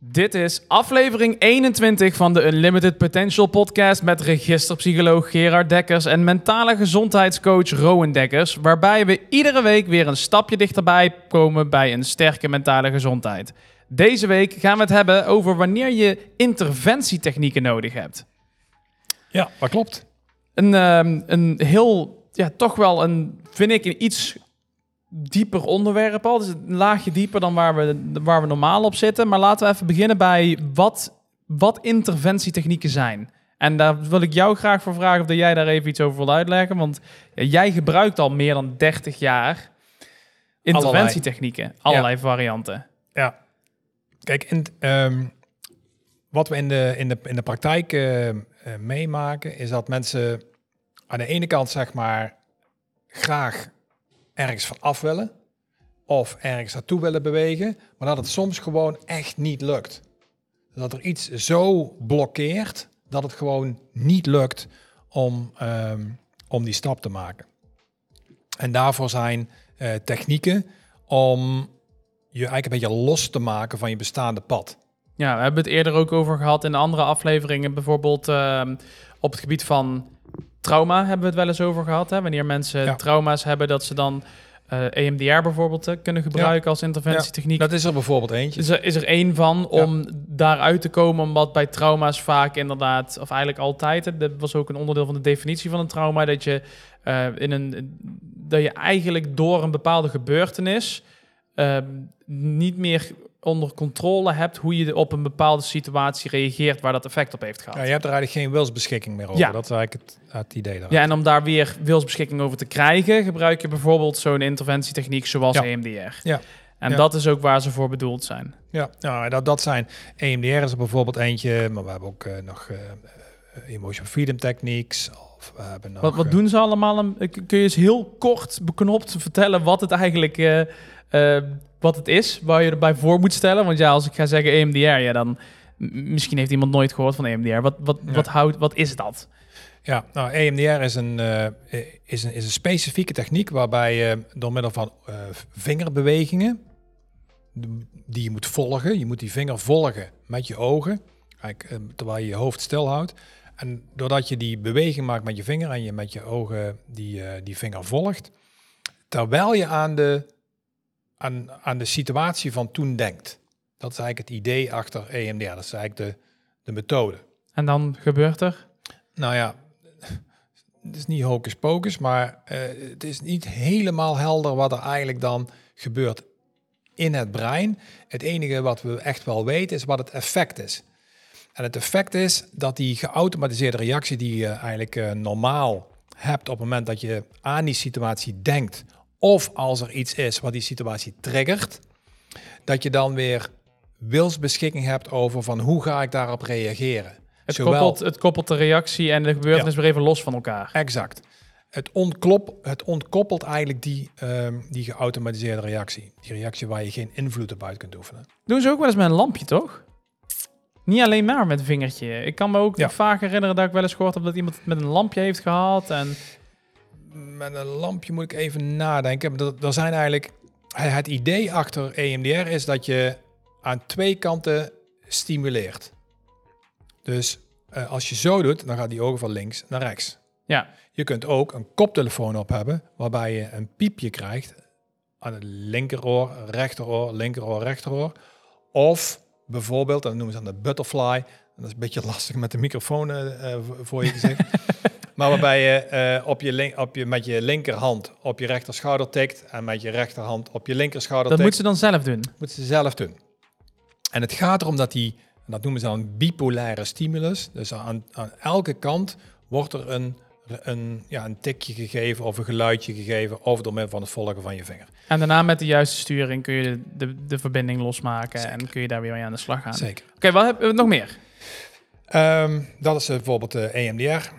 Dit is aflevering 21 van de Unlimited Potential podcast met registerpsycholoog Gerard Dekkers en mentale gezondheidscoach Rowan Dekkers, waarbij we iedere week weer een stapje dichterbij komen bij een sterke mentale gezondheid. Deze week gaan we het hebben over wanneer je interventietechnieken nodig hebt. Ja, dat klopt. Een, ehm, een heel, ja, toch wel een, vind ik, een iets dieper onderwerp al. Dus een laagje dieper dan waar we, waar we normaal op zitten. Maar laten we even beginnen bij wat, wat interventietechnieken zijn. En daar wil ik jou graag voor vragen of dat jij daar even iets over wil uitleggen. Want jij gebruikt al meer dan 30 jaar interventietechnieken. Allerlei, varianten. Ja. Kijk, in, ehm, wat we in de, in de, in de praktijk uh, uh, meemaken, is dat mensen aan de ene kant zeg maar graag ergens van af willen of ergens naartoe willen bewegen, maar dat het soms gewoon echt niet lukt. Dat er iets zo blokkeert dat het gewoon niet lukt om, um, om die stap te maken. En daarvoor zijn uh, technieken om je eigenlijk een beetje los te maken van je bestaande pad. Ja, we hebben het eerder ook over gehad in andere afleveringen. Bijvoorbeeld uh, op het gebied van trauma hebben we het wel eens over gehad. Hè? Wanneer mensen ja. trauma's hebben, dat ze dan uh, EMDR bijvoorbeeld uh, kunnen gebruiken ja. als interventietechniek. Ja, dat is er bijvoorbeeld eentje. Is er, is er één van om daaruit te komen, omdat bij trauma's vaak inderdaad, of eigenlijk altijd, dat was ook een onderdeel van de definitie van een trauma, dat je uh, in een dat je eigenlijk door een bepaalde gebeurtenis ehm, niet meer onder controle hebt hoe je op een bepaalde situatie reageert waar dat effect op heeft gehad. Ja, je hebt er eigenlijk geen wilsbeschikking meer over. Ja. Dat is eigenlijk het, het idee. Daarachter. Ja, en om daar weer wilsbeschikking over te krijgen, gebruik je bijvoorbeeld zo'n interventietechniek zoals ja. EMDR. Ja. En ja. dat is ook waar ze voor bedoeld zijn. Ja, nou, dat, dat zijn EMDR is er bijvoorbeeld eentje, maar we hebben ook uh, nog uh, emotion freedom techniques. Of we hebben nog, wat, wat doen ze allemaal? Kun je eens heel kort beknopt vertellen wat het eigenlijk uh, wat het is, waar je erbij voor moet stellen. Want ja, als ik ga zeggen EMDR, ja, dan misschien heeft iemand nooit gehoord van EMDR. Wat, wat, ja. wat, houdt, wat is dat? Ja, nou, EMDR is een, uh, is een, is een specifieke techniek waarbij je door middel van uh, vingerbewegingen, die je moet volgen, je moet die vinger volgen met je ogen, eigenlijk, uh, terwijl je je hoofd stil houdt. En doordat je die beweging maakt met je vinger en je met je ogen die, die vinger volgt, terwijl je aan de aan, aan de situatie van toen denkt. Dat is eigenlijk het idee achter EMDR. Dat is eigenlijk de, de methode. En dan gebeurt er? Nou ja, het is niet hocus pocus, maar uh, het is niet helemaal helder wat er eigenlijk dan gebeurt in het brein. Het enige wat we echt wel weten is wat het effect is. En het effect is dat die geautomatiseerde reactie die je eigenlijk uh, normaal hebt op het moment dat je aan die situatie denkt of als er iets is wat die situatie triggert, dat je dan weer wilsbeschikking hebt over van hoe ga ik daarop reageren. Het, Zowel, koppelt, het koppelt de reactie en de gebeurtenis ja, weer even los van elkaar. Exact. Het, ontklop, het ontkoppelt eigenlijk die, um, die geautomatiseerde reactie. Die reactie waar je geen invloed op uit kunt oefenen. Doen ze ook wel eens met een lampje, toch? Niet alleen maar met een vingertje. Ik kan me ook ja. vaak herinneren dat ik wel eens gehoord heb dat iemand het met een lampje heeft gehad. En met een lampje moet ik even nadenken. Er zijn eigenlijk het idee achter EMDR is dat je aan twee kanten stimuleert. Dus uh, als je zo doet, dan gaat die ogen van links naar rechts. Ja. Je kunt ook een koptelefoon op hebben, waarbij je een piepje krijgt aan het linkeroor, rechteroor, linkeroor, rechteroor. Of bijvoorbeeld, dan noemen ze dan de butterfly. Dat is een beetje lastig met de microfoon uh, voor je gezicht. Maar waarbij je, uh, op je, link, op je met je linkerhand op je rechterschouder tikt en met je rechterhand op je linkerschouder dat tikt. Dat moet ze dan zelf doen? Moet ze zelf doen. En het gaat erom dat die, dat noemen ze dan bipolaire stimulus. Dus aan, aan elke kant wordt er een, een, ja, een tikje gegeven of een geluidje gegeven of door middel van het volgen van je vinger. En daarna met de juiste sturing kun je de, de, de verbinding losmaken Zeker. en kun je daar weer mee aan de slag gaan. Zeker. Oké, okay, wat hebben we nog meer? Um, dat is uh, bijvoorbeeld de EMDR.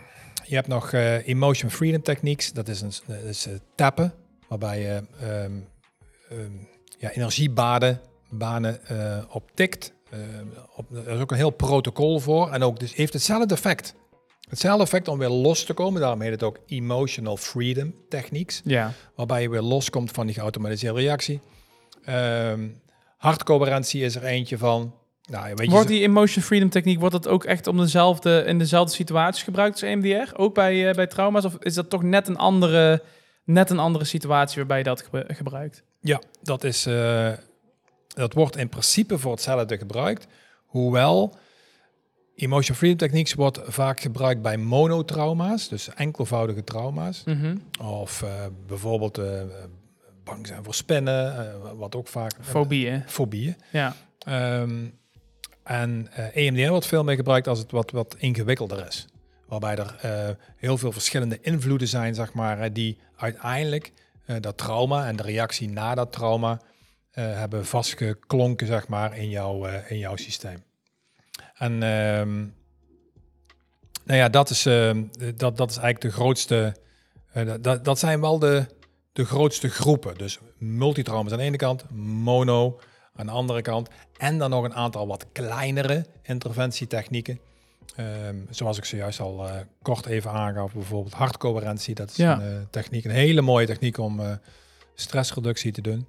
Je hebt nog uh, emotion freedom techniques. Dat is, een, dat is uh, tappen, waarbij je um, um, ja, energiebaden banen optikt. op, er is ook een heel protocol voor. En ook dus heeft hetzelfde effect. Hetzelfde effect om weer los te komen. Daarom heet het ook emotional freedom techniques. Ja. Waarbij je weer loskomt van die geautomatiseerde reactie. Um, hartcoherentie is er eentje van. Nou, ja, weet je, Wordt die emotion freedom techniek, wordt dat ook echt om dezelfde, in dezelfde situaties gebruikt als EMDR? Ook bij, eh, bij trauma's? Of is dat toch net een andere, net een andere situatie waarbij je dat gebruikt? Ja, dat, is, eh, dat wordt in principe voor hetzelfde gebruikt. Hoewel emotion freedom techniques wordt vaak gebruikt bij monotrauma's, dus enkelvoudige trauma's. Mhm. Of eh, bijvoorbeeld bang zijn voor spinnen, wat ook vaak... Fobieën. Fobieën. Ja. Ehm, en eh, EMDR wordt veel meer gebruikt als het wat, wat ingewikkelder is. Waarbij er eh, heel veel verschillende invloeden zijn, zeg maar, die uiteindelijk eh, dat trauma en de reactie na dat trauma hebben vastgeklonken, zeg maar, in, jouw in jouw systeem. En ehm, nou ja, dat is, ehm, dat, dat is eigenlijk de grootste. dat- dat, dat zijn wel de, de grootste groepen. Dus multitrauma's aan de ene kant, mono aan de andere kant. En dan nog een aantal wat kleinere interventietechnieken. Ehm, zoals ik zojuist al eh, kort even aangaf, bijvoorbeeld hartcoherentie. Dat is Ja. een eh, techniek, een hele mooie techniek om eh, stressreductie te doen.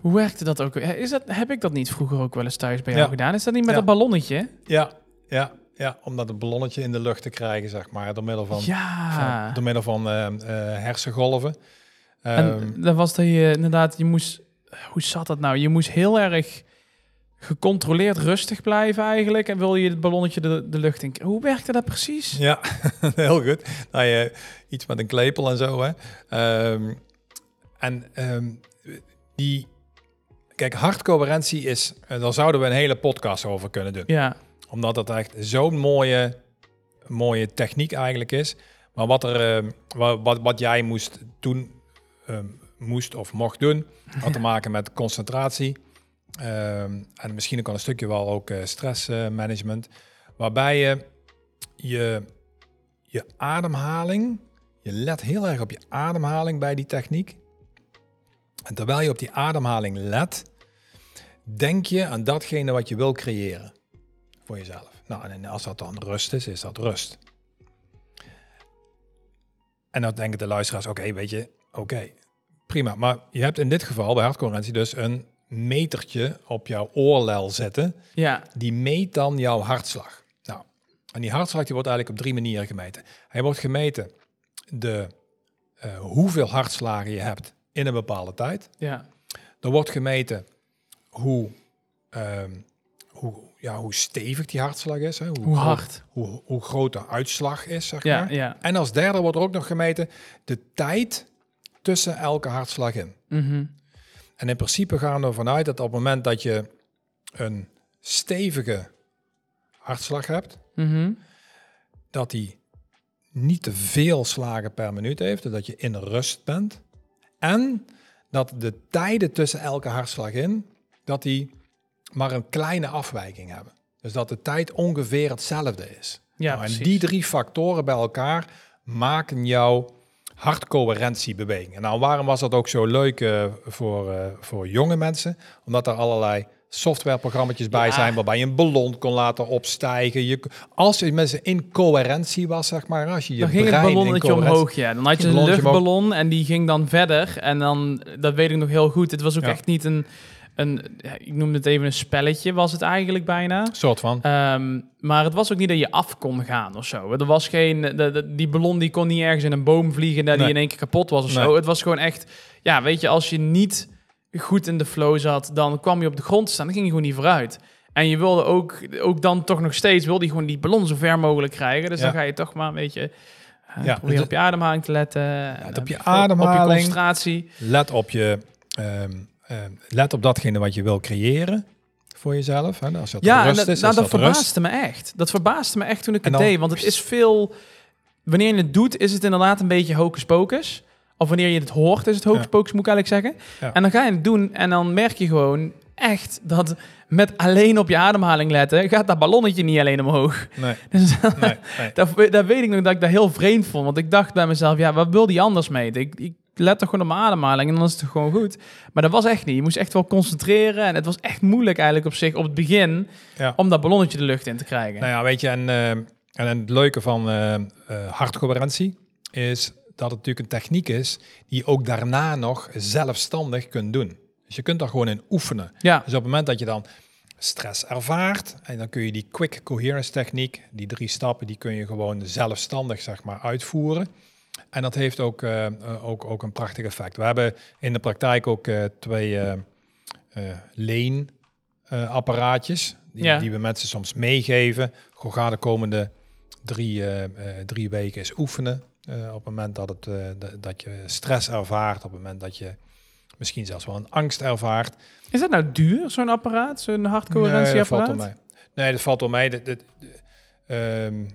Hoe werkte dat ook? Is dat, heb ik dat niet vroeger ook wel eens thuis bij jou Ja. gedaan? Is dat niet met Ja. dat ballonnetje? Ja, ja, ja, om dat een ballonnetje in de lucht te krijgen, zeg maar, door middel van, ja. van, door middel van eh, eh, hersengolven. Ehm, En dat was dat je inderdaad, je moest, hoe zat dat nou? Je moest heel erg gecontroleerd rustig blijven eigenlijk. En wil je het ballonnetje de, de lucht in. Hoe werkte dat precies? Ja, heel goed. Nou, je, iets met een klepel en zo. Hè. Ehm, en ehm, die, kijk, hartcoherentie is, eh, daar zouden we een hele podcast over kunnen doen. Ja, Omdat dat echt zo'n mooie, mooie techniek eigenlijk is. Maar wat, er, ehm, wa- wat, wat jij moest doen, moest of mocht doen, had te maken met concentratie. Ehm, en misschien ook al een stukje wel ook eh, stressmanagement. waarbij je, je je ademhaling, je let heel erg op je ademhaling bij die techniek. En terwijl je op die ademhaling let, denk je aan datgene wat je wil creëren voor jezelf. Nou, en als dat dan rust is, is dat rust. En dan denken de luisteraars, oké, weet je, oké, prima. Maar je hebt in dit geval bij hartcoherentie dus een metertje op jouw oorlel zetten. ja, Die meet dan jouw hartslag. Nou, en die hartslag die wordt eigenlijk op drie manieren gemeten. Hij wordt gemeten de eh, hoeveel hartslagen je hebt in een bepaalde tijd. ja. Er wordt gemeten hoe, ehm, hoe, ja, hoe stevig die hartslag is. Hè? Hoe hard? Hoe, hoe groot de uitslag is, zeg Ja, maar. ja. En als derde wordt er ook nog gemeten de tijd tussen elke hartslag in. Mhm. En in principe gaan we ervan uit dat op het moment dat je een stevige hartslag hebt, Mhm. dat die niet te veel slagen per minuut heeft, dat je in rust bent. En dat de tijden tussen elke hartslag in, dat die maar een kleine afwijking hebben. Dus dat de tijd ongeveer hetzelfde is. Ja, Nou, en die drie factoren bij elkaar maken jouw hartcoherentiebeweging. En nou, waarom was dat ook zo leuk eh, voor, eh, voor jonge mensen? Omdat er allerlei softwareprogrammetjes bij zijn waarbij je een ballon kon laten opstijgen. Je, als je met ze in coherentie was, zeg maar, als je je Dan ging het brein ballonnetje omhoog, ja. Dan had je een luchtballon en die ging dan verder. En dan, dat weet ik nog heel goed, het was ook Ja. echt niet een, een, ja, ik noem het even een spelletje, was het eigenlijk bijna. soort van. Ehm, maar het was ook niet dat je af kon gaan of zo. Er was geen, de, de- die ballon die kon niet ergens in een boom vliegen dat die in één keer kapot was of Nee. zo. Het was gewoon echt, ja, weet je, als je niet goed in de flow zat, dan kwam je op de grond te staan, dan ging je gewoon niet vooruit. En je wilde ook, ook dan toch nog steeds, wilde je gewoon die ballon zo ver mogelijk krijgen. Dus Ja. dan ga je toch maar, weet je, uh, Ja, probeer dus- op je ademhaling te letten. en, op je eh, Op ademhaling. je concentratie. Let op je, ehm, ehm, let op datgene wat je wil creëren voor jezelf. Hè? Als het Ja, rust dat, is, nou, dat dat rust. verbaasde me echt. Dat verbaasde me echt toen ik het dan- deed. Want het is veel... Wanneer je het doet, is het inderdaad een beetje hocus pocus. Of wanneer je het hoort, is het hocus Ja. pocus, moet ik eigenlijk zeggen. Ja. En dan ga je het doen en dan merk je gewoon echt dat met alleen op je ademhaling letten, gaat dat ballonnetje niet alleen omhoog. Nee, Dus nee, nee. dat, dat weet ik nog dat ik dat heel vreemd vond. Want ik dacht bij mezelf, ja, wat wil die anders mee? Ik, ik let toch gewoon op mijn ademhaling en dan is het gewoon goed. Maar dat was echt niet. Je moest echt wel concentreren. En het was echt moeilijk eigenlijk op zich, op het begin, Ja. om dat ballonnetje de lucht in te krijgen. Nou ja, weet je, en, eh, en het leuke van eh eh, hartcoherentie is dat het natuurlijk een techniek is die je ook daarna nog zelfstandig kunt doen. Dus je kunt daar gewoon in oefenen. Ja, Dus op het moment dat je dan stress ervaart. En dan kun je die quick coherence techniek, die drie stappen, die kun je gewoon zelfstandig zeg maar uitvoeren. En dat heeft ook, uh, ook, ook een prachtig effect. We hebben in de praktijk ook uh, twee uh, leenapparaatjes die, ja. die we mensen soms meegeven. Gewoon ga de komende drie, drie weken eens oefenen. op het moment dat, het, dat je stress ervaart, op het moment dat je misschien zelfs wel een angst ervaart. Is dat nou duur, zo'n apparaat, zo'n hartcoherentieapparaat? Nee, dat valt om mij. Nee, dat valt om mij. De, de, de, um,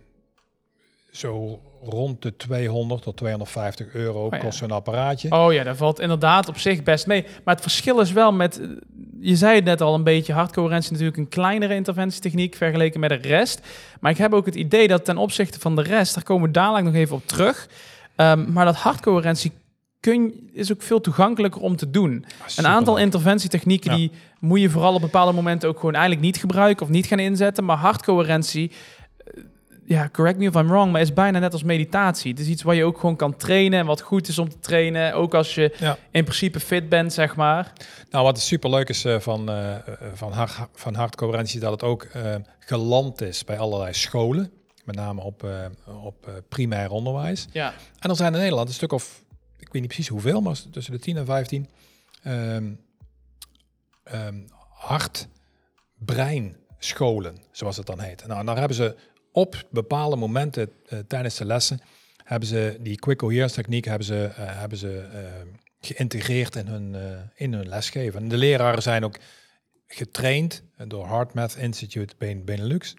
zo rond de 200 tot 250 euro oh, kost zo'n apparaatje. Oh ja, dat valt inderdaad op zich best mee. Maar het verschil is wel met, je zei het net al een beetje, hartcoherentie natuurlijk een kleinere interventietechniek vergeleken met de rest. Maar ik heb ook het idee dat ten opzichte van de rest, daar komen we dadelijk nog even op terug. Um, maar dat hartcoherentie kun, is ook veel toegankelijker om te doen. Ah, een aantal interventietechnieken die moet je vooral op bepaalde momenten ook gewoon eigenlijk niet gebruiken of niet gaan inzetten. Maar hartcoherentie, ja, correct me if I'm wrong, maar is bijna net als meditatie. Het is iets waar je ook gewoon kan trainen en wat goed is om te trainen. Ook als je in principe fit bent, zeg maar. Nou, wat super leuk is uh, van, uh, van, van hartcoherentie, dat het ook geland is bij allerlei scholen. Met name op, op primair onderwijs. Ja. En er zijn in Nederland een stuk of ik weet niet precies hoeveel, maar tussen de 10 en 15 um, um, hart-brein scholen, zoals het dan heet. Nou, en daar hebben ze op bepaalde momenten uh, tijdens de lessen, hebben ze die quick coherence techniek hebben ze, uh, hebben ze uh, geïntegreerd in hun, in hun lesgeven. En de leraren zijn ook getraind door HeartMath Institute Benelux.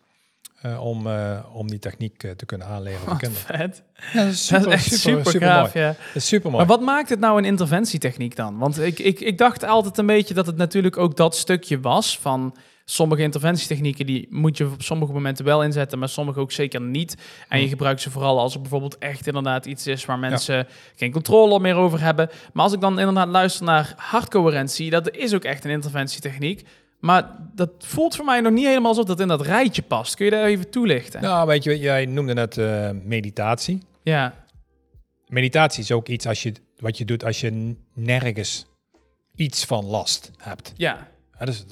Uh, om, uh, om die techniek uh, te kunnen aanleren voor kinderen. Vet. Ja, dat is, super, dat is echt super, super, super gaaf, mooi. ja. Dat is super mooi. Maar wat maakt het nou een interventietechniek dan? Want ik, ik, ik dacht altijd een beetje dat het natuurlijk ook dat stukje was van sommige interventietechnieken die moet je op sommige momenten wel inzetten, maar sommige ook zeker niet. En je gebruikt ze vooral als er bijvoorbeeld echt inderdaad iets is waar mensen ja. geen controle meer over hebben. Maar als ik dan inderdaad luister naar hartcoherentie, dat is ook echt een interventietechniek. Maar dat voelt voor mij nog niet helemaal alsof dat in dat rijtje past. Kun je daar even toelichten? Nou, weet je, jij noemde net uh, meditatie. Ja. Meditatie is ook iets als je, wat je doet als je nergens iets van last hebt. Ja. ja dus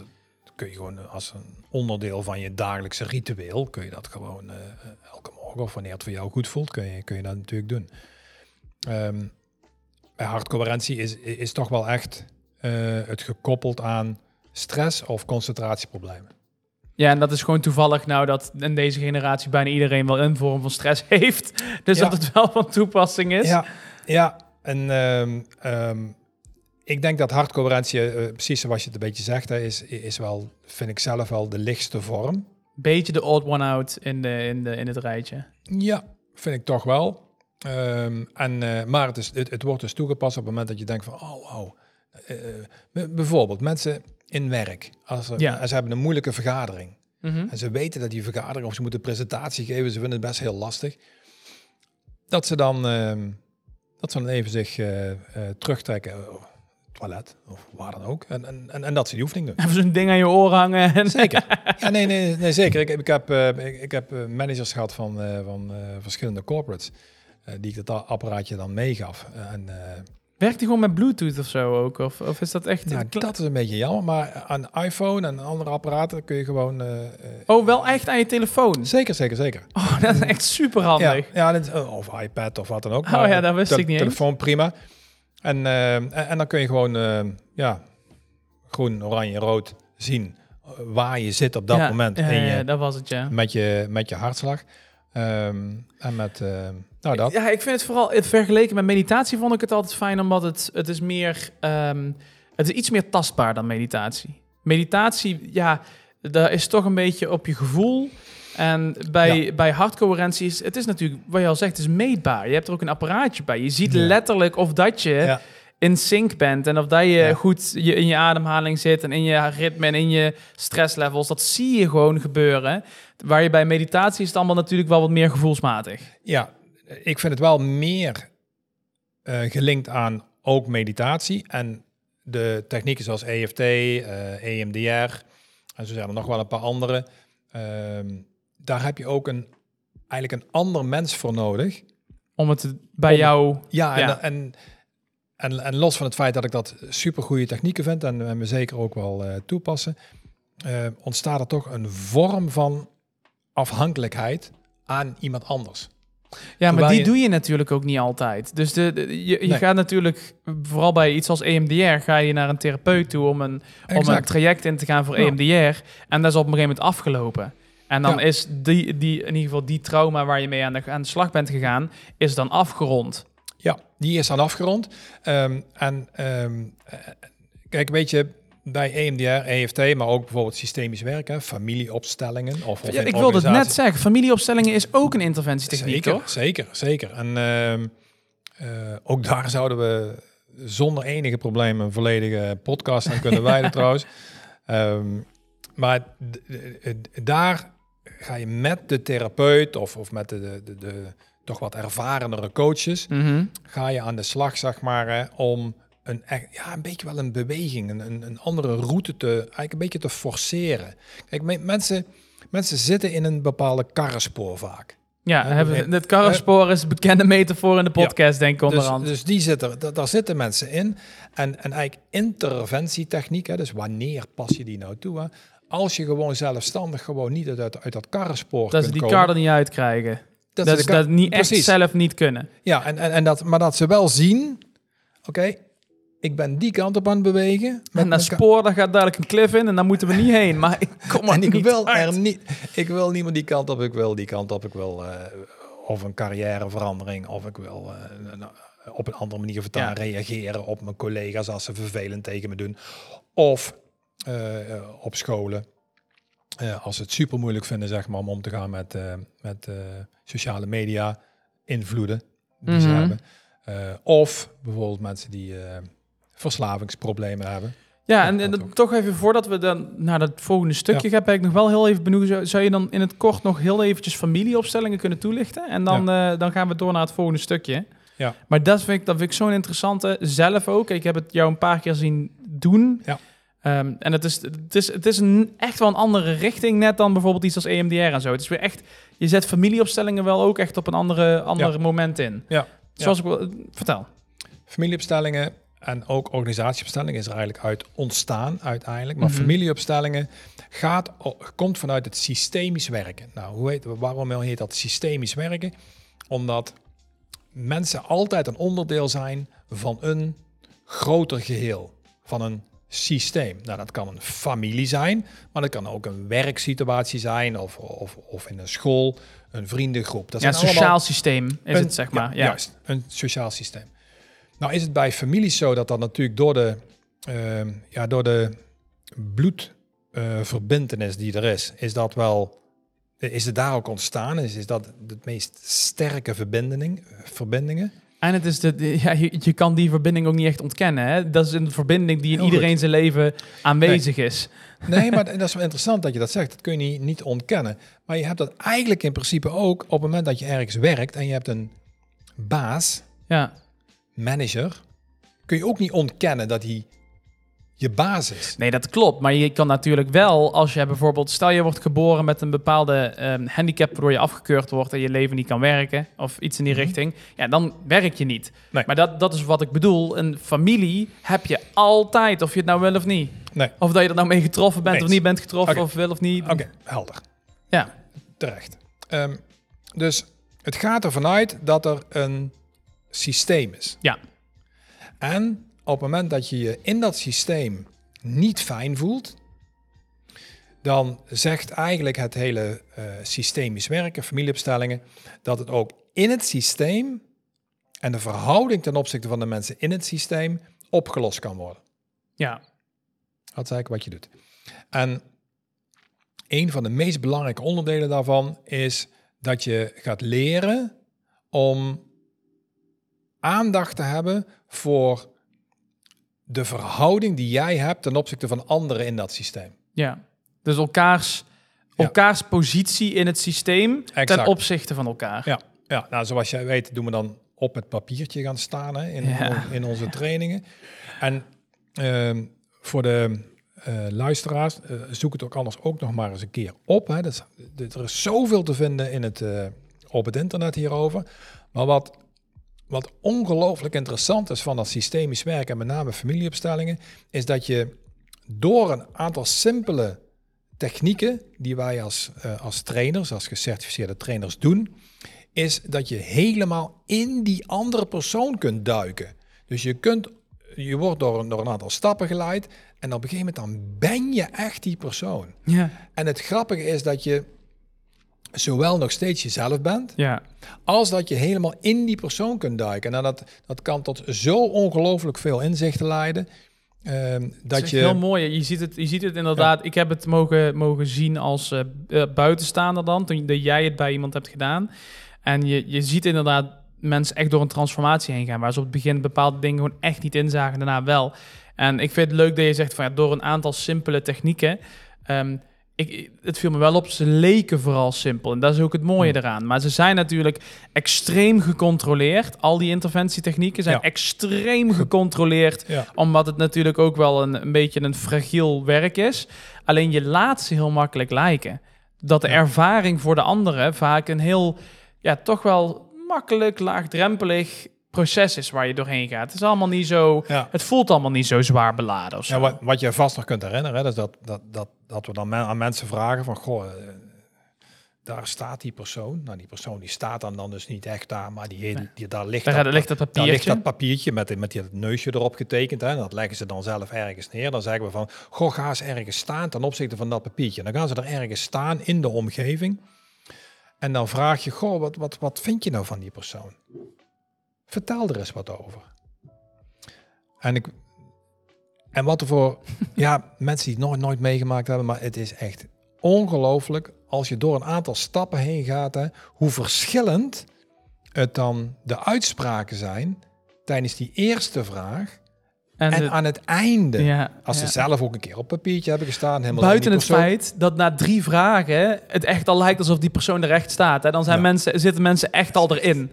kun je gewoon als een onderdeel van je dagelijkse ritueel, kun je dat gewoon uh, elke morgen of wanneer het voor jou goed voelt, kun je, kun je dat natuurlijk doen. Um, bij hartcoherentie is, is toch wel echt uh, het gekoppeld aan stress of concentratieproblemen. Ja, en dat is gewoon toevallig nou dat in deze generatie bijna iedereen wel een vorm van stress heeft. Dus dat het wel van toepassing is. Ja, ja. en um, um, ik denk dat hartcoherentie, uh, precies zoals je het een beetje zegt, hè, is, is wel, vind ik zelf wel de lichtste vorm. Beetje de odd one out in, de, in, de, in het rijtje. Ja, vind ik toch wel. Um, en, uh, maar het, is, het, het, wordt dus toegepast op het moment dat je denkt van, oh wow. Uh, bijvoorbeeld mensen in werk. Als ze, ja. ze hebben een moeilijke vergadering. Mm -hmm. En ze weten dat die vergadering, of ze moeten een presentatie geven, ze vinden het best heel lastig. Dat ze dan, uh, dat ze dan even zich terugtrekken, toilet of waar dan ook. En, en, en, dat ze die oefening doen. Even zo'n ding aan je oor hangen. En zeker. Ja, nee, nee, nee, zeker. Ik, ik heb, ik, ik, heb managers gehad van, van verschillende corporates, die ik dat apparaatje dan meegaf. En Werkt hij gewoon met Bluetooth of zo ook? Of, of is dat echt... Nou, dat is een beetje jammer, maar aan iPhone en andere apparaten kun je gewoon... Uh, oh, wel echt aan je telefoon? Zeker, zeker, zeker. Oh, dat is echt super handig. Ja, ja dit, of iPad of wat dan ook. Oh ja, dat wist ik niet Telefoon prima. En, uh, en, en, dan kun je gewoon, uh, ja, groen, oranje, rood zien waar je zit op dat ja, moment. Ja, in je, ja, dat was het, ja. Met je, met je hartslag. Um, en met... Nou, dat. Ja, ik vind het vooral vergeleken met meditatie vond ik het altijd fijn, omdat het, het is meer, um, het is iets meer tastbaar dan meditatie. Meditatie, ja, daar is toch een beetje op je gevoel. En bij, ja. bij hartcoherentie is het is natuurlijk, wat je al zegt, is meetbaar. Je hebt er ook een apparaatje bij. Je ziet ja. letterlijk of dat je in sync bent en of dat je goed je, in je ademhaling zit en in je ritme en in je stresslevels. Dat zie je gewoon gebeuren. Waar je bij meditatie is het allemaal natuurlijk wel wat meer gevoelsmatig. Ja, ik vind het wel meer uh, gelinkt aan ook meditatie en de technieken zoals EFT, uh, EMDR en zo zijn er nog wel een paar andere. Uh, daar heb je ook een, eigenlijk een ander mens voor nodig. Om het bij om, jou... Ja, ja. En, en, en, en, los van het feit dat ik dat super goede technieken vind en, en we zeker ook wel uh, toepassen, eh, ontstaat er toch een vorm van afhankelijkheid aan iemand anders. Ja, maar die je- doe je natuurlijk ook niet altijd. Dus de, de- je, je Nee. gaat natuurlijk, vooral bij iets als EMDR, ga je naar een therapeut toe om een, om een traject in te gaan voor Ja. EMDR. En dat is op een gegeven moment afgelopen. En dan Ja. is die, die, in ieder geval die trauma waar je mee aan de, aan de slag bent gegaan, is dan afgerond. Ja, die is dan afgerond. Ehm, en ehm, eh, kijk, weet je, bij EMDR, EFT, maar ook bijvoorbeeld systemisch werken, familieopstellingen. Of, of Ja, ik wilde het net zeggen, familieopstellingen is ook een interventietechniek, Zeker, toch? zeker, zeker. En ehm, eh, ook daar zouden we zonder enige problemen een volledige podcast aan kunnen wijden trouwens. Maar daar ga je met de therapeut of, of met de, de, de, de toch wat ervarenere coaches, Mhm. ga je aan de slag, zeg maar, hè, om een, ja, een beetje wel een beweging, een, een, andere route te, eigenlijk een beetje te forceren. Kijk, me- mensen, mensen zitten in een bepaalde karrenspoor vaak. Ja, hebben, het karrenspoor is een bekende metafoor in de podcast, denk ik, Dus, onderhand. dus die zitten, da- daar zitten mensen in. En, en eigenlijk interventietechniek, hè, dus wanneer pas je die nou toe? Hè? Als je gewoon zelfstandig gewoon niet uit, uit, dat karrenspoor dat ze kunt die komen. kar er niet uitkrijgen. Dat, ze ze dat niet echt zelf niet kunnen. Ja, en, en, en dat, maar dat ze wel zien, oké, ik ben die kant op aan het bewegen. met En dat ka- spoor, daar gaat duidelijk een cliff in en daar moeten we niet heen. Maar ik kom er en ik wil uit. er niet, ik wil niet meer die kant op, ik wil die kant op, ik wil eh, of een carrièreverandering, of ik wil eh, een- op een andere manier Ja. reageren op mijn collega's als ze vervelend tegen me doen, of op scholen. eh, als ze het super moeilijk vinden, zeg maar, om om te gaan met, eh, met eh, sociale media invloeden die ze Mhm. hebben. Eh, of bijvoorbeeld mensen die eh, verslavingsproblemen hebben. Ja, Ja, en, dat toch even voordat we dan naar het volgende stukje gaan, ben ik nog wel heel even benieuwd. Zou, zou je dan in het kort nog heel eventjes familieopstellingen kunnen toelichten? En dan, eh, dan gaan we door naar het volgende stukje. Ja. Maar dat vind ik, dat vind ik zo'n interessante. Zelf ook. Ik heb het jou een paar keer zien doen. Ja. Ehm, en het is, het is, het is een, echt wel een andere richting net dan bijvoorbeeld iets als EMDR en zo. Het is weer echt, je zet familieopstellingen wel ook echt op een andere, andere moment in. Ja. Zoals ik wel, vertel. Familieopstellingen en ook organisatieopstellingen is er eigenlijk uit ontstaan uiteindelijk. Maar Mhm. familieopstellingen gaat, komt vanuit het systemisch werken. Nou, hoe heet, waarom heet dat systemisch werken? Omdat mensen altijd een onderdeel zijn van een groter geheel, van een systeem. Nou, dat kan een familie zijn, maar dat kan ook een werksituatie zijn of, of, of in een school, een vriendengroep. Dat Ja, een sociaal systeem is een- het, zeg maar. Ja, Juist, een sociaal systeem. Nou is het bij families zo dat dat natuurlijk door de, ehm, ja, door de bloedverbintenis die er is, is dat wel, is het daar ook ontstaan? Is, is dat de meest sterke verbinding, verbindingen? En het is de, ja, je, je kan die verbinding ook niet echt ontkennen. Hè? Dat is een verbinding die in iedereen zijn leven aanwezig is. Nee, maar dat is wel interessant dat je dat zegt. Dat kun je niet, niet ontkennen. Maar je hebt dat eigenlijk in principe ook op het moment dat je ergens werkt en je hebt een baas, Ja. manager, kun je ook niet ontkennen dat hij je baas is. Nee, dat klopt. Maar je kan natuurlijk wel, als je bijvoorbeeld, stel je wordt geboren met een bepaalde ehm, handicap waardoor je afgekeurd wordt en je leven niet kan werken of iets in die Mhm. richting, ja, dan werk je niet. Nee. Maar dat, dat is wat ik bedoel. Een familie heb je altijd, of je het nou wil of niet. Nee. Of dat je er nou mee getroffen bent of niet bent getroffen, of wil of niet. Oké, helder. Ja. Terecht. Ehm, dus het gaat ervan uit dat er een systeem is. Ja. En op het moment dat je je in dat systeem niet fijn voelt, dan zegt eigenlijk het hele eh, systemisch werken, familieopstellingen, dat het ook in het systeem en de verhouding ten opzichte van de mensen in het systeem opgelost kan worden. Ja. Dat is eigenlijk wat je doet. En een van de meest belangrijke onderdelen daarvan is dat je gaat leren om aandacht te hebben voor de verhouding die jij hebt ten opzichte van anderen in dat systeem. Ja. Dus elkaars, Ja. elkaars positie in het systeem ten opzichte van elkaar. Ja, ja nou, zoals jij weet doen we dan op het papiertje gaan staan hè, in, Ja. in onze trainingen. En ehm, voor de eh, luisteraars, eh, zoek het ook anders ook nog maar eens een keer op. Hè. Dat is, dit- er is zoveel te vinden in het, eh, op het internet hierover. Maar wat, wat ongelooflijk interessant is van dat systemisch werken, en met name familieopstellingen, is dat je door een aantal simpele technieken die wij als, eh, als trainers, als gecertificeerde trainers doen, is dat je helemaal in die andere persoon kunt duiken. Dus je kunt, je wordt door, een- door een aantal stappen geleid en op een gegeven moment dan ben je echt die persoon. Ja. En het grappige is dat je zowel nog steeds jezelf bent, Ja. als dat je helemaal in die persoon kunt duiken. En dat, dat kan tot zo ongelooflijk veel inzichten leiden. ehm, Dat dat is je. heel mooi. Je ziet het, je ziet het inderdaad. Ik heb het mogen, mogen zien als eh, buitenstaander dan, toen dat jij het bij iemand hebt gedaan. En je, je ziet inderdaad mensen echt door een transformatie heen gaan, waar ze op het begin bepaalde dingen gewoon echt niet inzagen, daarna wel. En ik vind het leuk dat je zegt van ja, door een aantal simpele technieken. ehm, ik, het viel me wel op, ze leken vooral simpel. En dat is ook het mooie eraan. Maar ze zijn natuurlijk extreem gecontroleerd. Al die interventietechnieken zijn Ja. extreem gecontroleerd Ja. omdat het natuurlijk ook wel een, een beetje een fragiel werk is. Alleen je laat ze heel makkelijk lijken. Dat de ervaring voor de anderen vaak een heel, ja, toch wel makkelijk, laagdrempelig proces is waar je doorheen gaat. Het is allemaal niet zo, Ja. het voelt allemaal niet zo zwaar beladen of zo. Ja, wat, wat je vast nog kunt herinneren, hè, dat, dat, dat, dat, dat we dan men- aan mensen vragen van, goh, eh, daar staat die persoon. Nou, die persoon die staat dan, dan dus niet echt daar, maar die, die, die- daar ligt Daar dat, ligt dat daar ligt papiertje. dat papiertje met, met die, neusje erop getekend. Hè, en dat leggen ze dan zelf ergens neer. Dan zeggen we van, goh, ga eens ergens staan ten opzichte van dat papiertje. Dan gaan ze er ergens staan in de omgeving. En dan vraag je, goh, wat, wat, wat vind je nou van die persoon? Vertel er eens wat over. En ik, en wat er voor ja, mensen die het nooit, nooit meegemaakt hebben, maar het is echt ongelooflijk als je door een aantal stappen heen gaat, hè, hoe verschillend het dan de uitspraken zijn tijdens die eerste vraag en en de- aan het einde. ja, Als ja. ze zelf ook een keer op papiertje hebben gestaan. Helemaal Buiten het feit dat na drie vragen het echt al lijkt alsof die persoon er echt staat. Hè? Dan zijn Ja. mensen, zitten mensen echt al erin.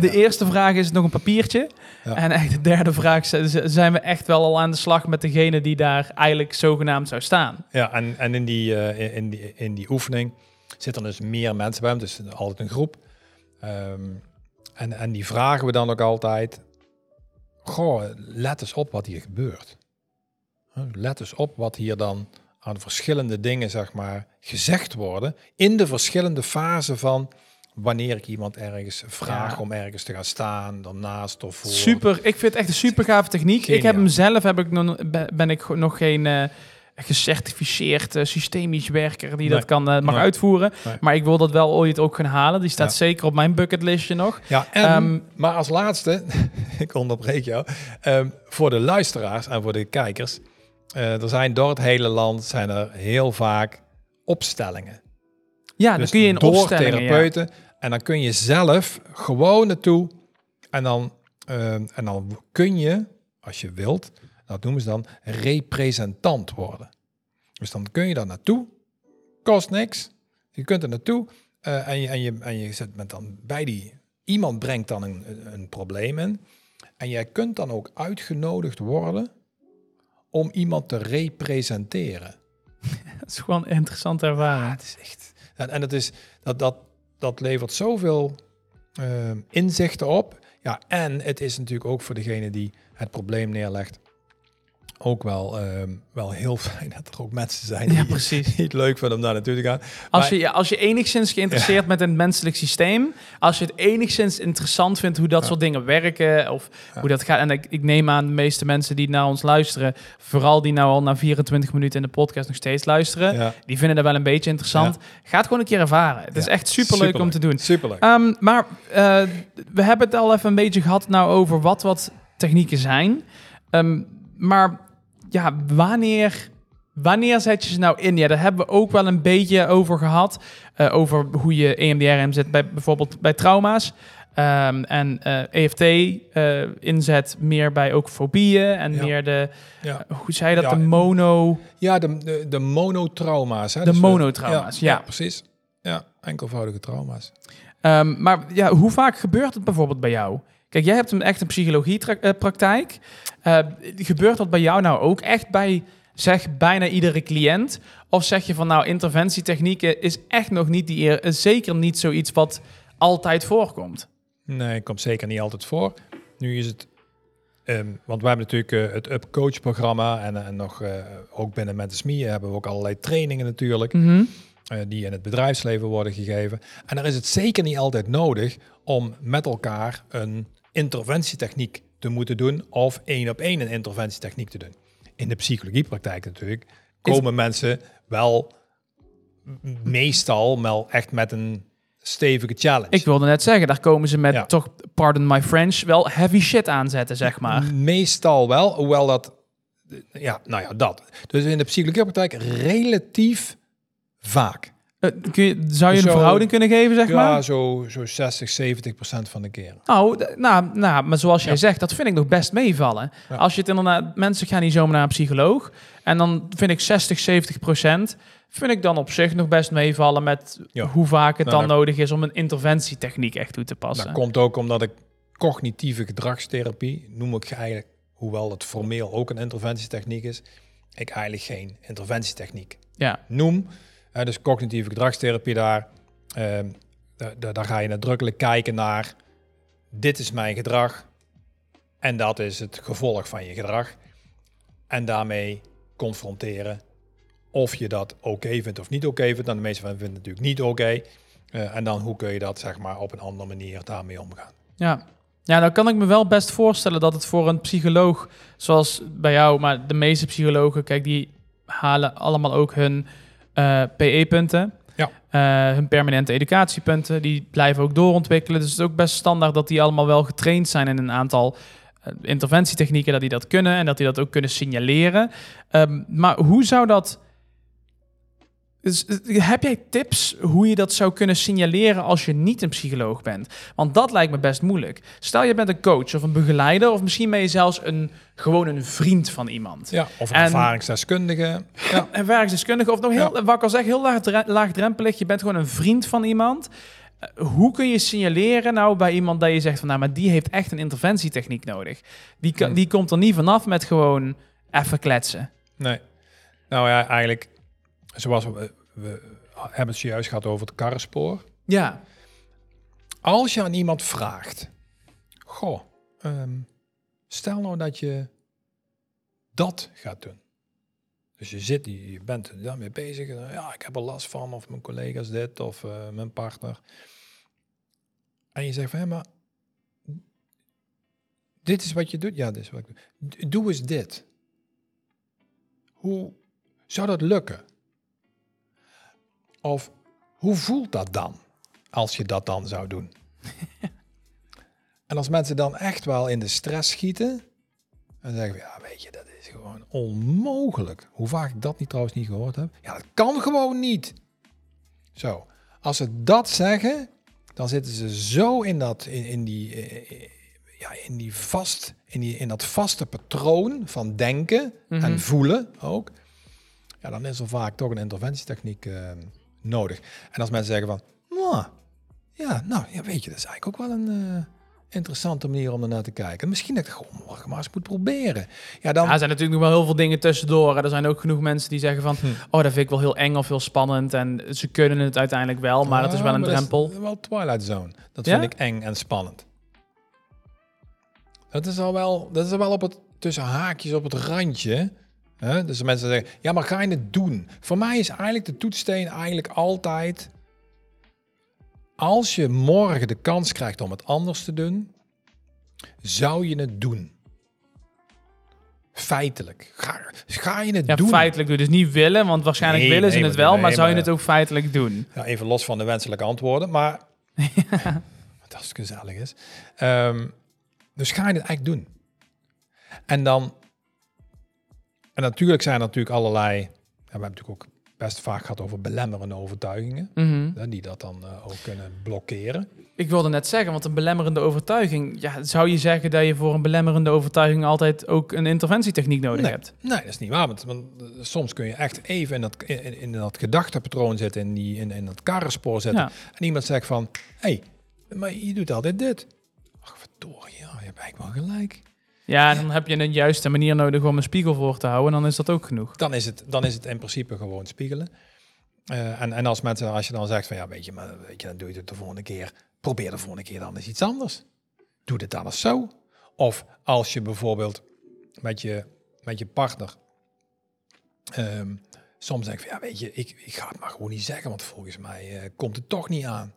De eerste vraag is nog een papiertje. En echt de derde vraag zijn we echt wel al aan de slag met degene die daar eigenlijk zogenaamd zou staan. Ja, en, en in, die, eh, in, die, in die oefening zitten dus meer mensen bij hem, dus altijd een groep. Ehm, en, en die vragen we dan ook altijd, goh, let eens op wat hier gebeurt. Let eens op wat hier dan aan verschillende dingen, zeg maar, gezegd worden in de verschillende fasen van wanneer ik iemand ergens vraag Ja. om ergens te gaan staan, dan naast of voor. Super, ik vind het echt een super gave techniek. Ik heb hem zelf, heb ik nog, ben- ik nog geen eh, gecertificeerd eh, systemisch werker die dat kan, eh, mag Nee. uitvoeren. Nee. Maar ik wil dat wel ooit ook gaan halen. Die staat Ja. zeker op mijn bucketlistje nog. Ja, en, Ehm, maar als laatste, ik onderbreek jou, ehm, voor de luisteraars en voor de kijkers. er zijn door het hele land zijn er heel vaak opstellingen. Ja, dan dus kun je in door ja. therapeuten. En dan kun je zelf gewoon naartoe. En dan, ehm, en dan kun je, als je wilt, dat noemen ze dan representant worden. Dus dan kun je daar naartoe. Kost niks. Je kunt er naartoe. eh, en, je, en, je, en je zit met dan bij die... Iemand brengt dan een, een, een probleem in. En jij kunt dan ook uitgenodigd worden om iemand te representeren. Dat is gewoon een interessante ervaring. Ja, het is echt. En, en het is, dat, dat, dat levert zoveel ehm, inzichten op. Ja, en het is natuurlijk ook voor degene die het probleem neerlegt. Ook wel, ehm, wel heel fijn dat er ook mensen zijn die, Ja, precies. die het leuk vinden om daar naartoe te gaan. Als Maar- je, ja, als je enigszins geïnteresseerd bent in het menselijk systeem, als je het enigszins interessant vindt hoe dat soort dingen werken of Ja. hoe dat gaat. En ik, ik neem aan de meeste mensen die naar ons luisteren, vooral die nou al na 24 minuten in de podcast nog steeds luisteren, Ja, die vinden dat wel een beetje interessant. Ga het gewoon een keer ervaren. Het is Ja, echt superleuk om te doen. Superleuk. Ehm, maar eh, we hebben het al even een beetje gehad nou over wat wat technieken zijn. Ehm, maar ja, wanneer, wanneer zet je ze nou in? Ja, daar hebben we ook wel een beetje over gehad. eh, over hoe je EMDR inzet bij bijvoorbeeld bij trauma's. Ehm, en eh, EFT eh, inzet meer bij ook fobieën en Ja. meer de, ja. hoe zei je dat, Ja. de mono... ja, de, de, de monotrauma's. Hè? De we- monotrauma's, ja. precies. Ja, enkelvoudige trauma's. Ehm, maar ja, hoe vaak gebeurt het bijvoorbeeld bij jou? Kijk, jij hebt een echt een psychologiepraktijk. Eh gebeurt dat bij jou nou ook echt bij, zeg, bijna iedere cliënt? Of zeg je van, nou, interventietechnieken is echt nog niet die eer, zeker niet zoiets wat altijd voorkomt? Nee, komt zeker niet altijd voor. Nu is het Ehm, want we hebben natuurlijk eh, het Up Coach programma en, en nog eh, ook binnen Met de Smie hebben we ook allerlei trainingen natuurlijk. Mhm. eh, die in het bedrijfsleven worden gegeven. En dan is het zeker niet altijd nodig om met elkaar een interventietechniek te moeten doen of één op één een interventietechniek te doen. In de psychologiepraktijk natuurlijk komen mensen wel meestal wel echt met een stevige challenge. Ik wilde net zeggen, daar komen ze met Ja. toch, pardon my French, wel heavy shit aanzetten, zeg maar. Meestal wel, hoewel dat, ja, nou ja, dat. Dus in de psychologiepraktijk relatief vaak. Eh, kun je, zou je een Zo- verhouding kunnen geven, zeg Ja, maar? zo, zo 60, 70 procent van de keren. Nou, nou, nou, maar zoals jij Ja. zegt, dat vind ik nog best meevallen. Ja. Als je het inderdaad, mensen gaan niet zomaar naar een psycholoog. En dan vind ik 60, 70 procent, vind ik dan op zich nog best meevallen met Ja. hoe vaak het Nou, dan dat- nodig is om een interventietechniek echt toe te passen. Dat komt ook omdat ik cognitieve gedragstherapie, noem ik eigenlijk, hoewel het formeel ook een interventietechniek is, ik eigenlijk geen interventietechniek Ja, noem. Dus cognitieve gedragstherapie daar, ehm, da- da- daar ga je nadrukkelijk kijken naar, dit is mijn gedrag en dat is het gevolg van je gedrag. En daarmee confronteren of je dat oké vindt of niet oké vindt. Dan de meeste van vinden het natuurlijk niet oké. Eh, en dan hoe kun je dat zeg maar op een andere manier daarmee omgaan. ja. Ja, dan kan ik me wel best voorstellen dat het voor een psycholoog, zoals bij jou, maar de meeste psychologen, kijk, die halen allemaal ook hun eh, PE-punten. Ja. Eh, hun permanente educatiepunten, die blijven ook doorontwikkelen. Dus het is ook best standaard dat die allemaal wel getraind zijn in een aantal eh, interventietechnieken, dat die dat kunnen en dat die dat ook kunnen signaleren. Ehm, maar hoe zou dat... Dus, eh, heb jij tips hoe je dat zou kunnen signaleren als je niet een psycholoog bent? Want dat lijkt me best moeilijk. Stel je bent een coach of een begeleider of misschien ben je zelfs een, gewoon een vriend van iemand. Ja, of een En- ervaringsdeskundige. Ja. Ervaringsdeskundige of nog heel, wat ik al zeg, heel laag, dre- laagdrempelig. Je bent gewoon een vriend van iemand. Eh, hoe kun je signaleren nou bij iemand dat je zegt van nou, maar die heeft echt een interventietechniek nodig. Die, kan, Hmm. die komt er niet vanaf met gewoon even kletsen. Nee. Nou ja, eigenlijk, zoals we, we hebben het zojuist gehad over het karrenspoor. Ja, Als je aan iemand vraagt, goh, ehm, stel nou dat je dat gaat doen. Dus je zit, je bent daarmee bezig. en, Ja, ik heb er last van, of mijn collega's dit, of eh, mijn partner. En je zegt van, hé, maar dit is wat je doet. Ja, dit is wat ik doe. Doe eens dit. Hoe zou dat lukken? Of hoe voelt dat dan, als je dat dan zou doen? en als mensen dan echt wel in de stress schieten, dan zeggen we, ja, weet je, dat is gewoon onmogelijk. Hoe vaak ik dat niet trouwens niet gehoord heb. Ja, dat kan gewoon niet. Zo, als ze dat zeggen, dan zitten ze zo in dat, in, in die, eh, eh, ja, in die vast, in, die, in dat vaste patroon van denken Mhm. en voelen ook. Ja, dan is er vaak toch een interventietechniek eh, nodig. En als mensen zeggen van, "Nou, ja, nou, ja, weet je, dat is eigenlijk ook wel een eh, interessante manier om ernaar te kijken. Misschien dat ik gewoon morgen maar eens moet proberen. Ja, dan, Ja, er zijn natuurlijk nog wel heel veel dingen tussendoor. Er zijn ook genoeg mensen die zeggen van... Hm. oh, dat vind ik wel heel eng of heel spannend. En ze kunnen het uiteindelijk wel, maar dat is Ja, wel een drempel. Dat is wel Twilight Zone. Dat Ja? vind ik eng en spannend. Dat is al wel, dat is al wel op het, tussen haakjes op het randje. Dus mensen zeggen, ja, maar ga je het doen? Voor mij is eigenlijk de toetssteen eigenlijk altijd... Als je morgen de kans krijgt om het anders te doen, zou je het doen. Feitelijk. Ga, ga je het Ja, doen? feitelijk doe je dus niet willen, want waarschijnlijk Nee, willen ze nee, het wel, nee, maar zou je het ook feitelijk doen? Ja, even los van de wenselijke antwoorden, maar als het gezellig is. Ehm, dus ga je het eigenlijk doen. En dan, en natuurlijk zijn er natuurlijk allerlei, ja, we hebben natuurlijk ook best vaak gehad over belemmerende overtuigingen, hè, die dat dan eh, ook kunnen blokkeren. Ik wilde net zeggen, want een belemmerende overtuiging... Ja, zou je zeggen dat je voor een belemmerende overtuiging altijd ook een interventietechniek nodig Nee. hebt? Nee, dat is niet waar, want, want, eh, soms kun je echt even in dat, in, in dat gedachtepatroon zitten, in, die, in, in dat karrenspoor zitten. Ja. En iemand zegt van, hé, hey, maar je doet altijd dit. Ach, verdorie, ja, je hebt eigenlijk wel gelijk. Ja, en dan heb je een juiste manier nodig om een spiegel voor te houden. En dan is dat ook genoeg. Dan is het, dan is het in principe gewoon spiegelen. Eh, en, en als mensen, als je dan zegt van, ja, weet je, maar weet je, dan doe je het de volgende keer. Probeer de volgende keer dan eens iets anders. Doe dit dan eens zo. Of als je bijvoorbeeld met je, met je partner ehm, soms denkt van ja, weet je, ik, ik ga het maar gewoon niet zeggen, want volgens mij eh, komt het toch niet aan.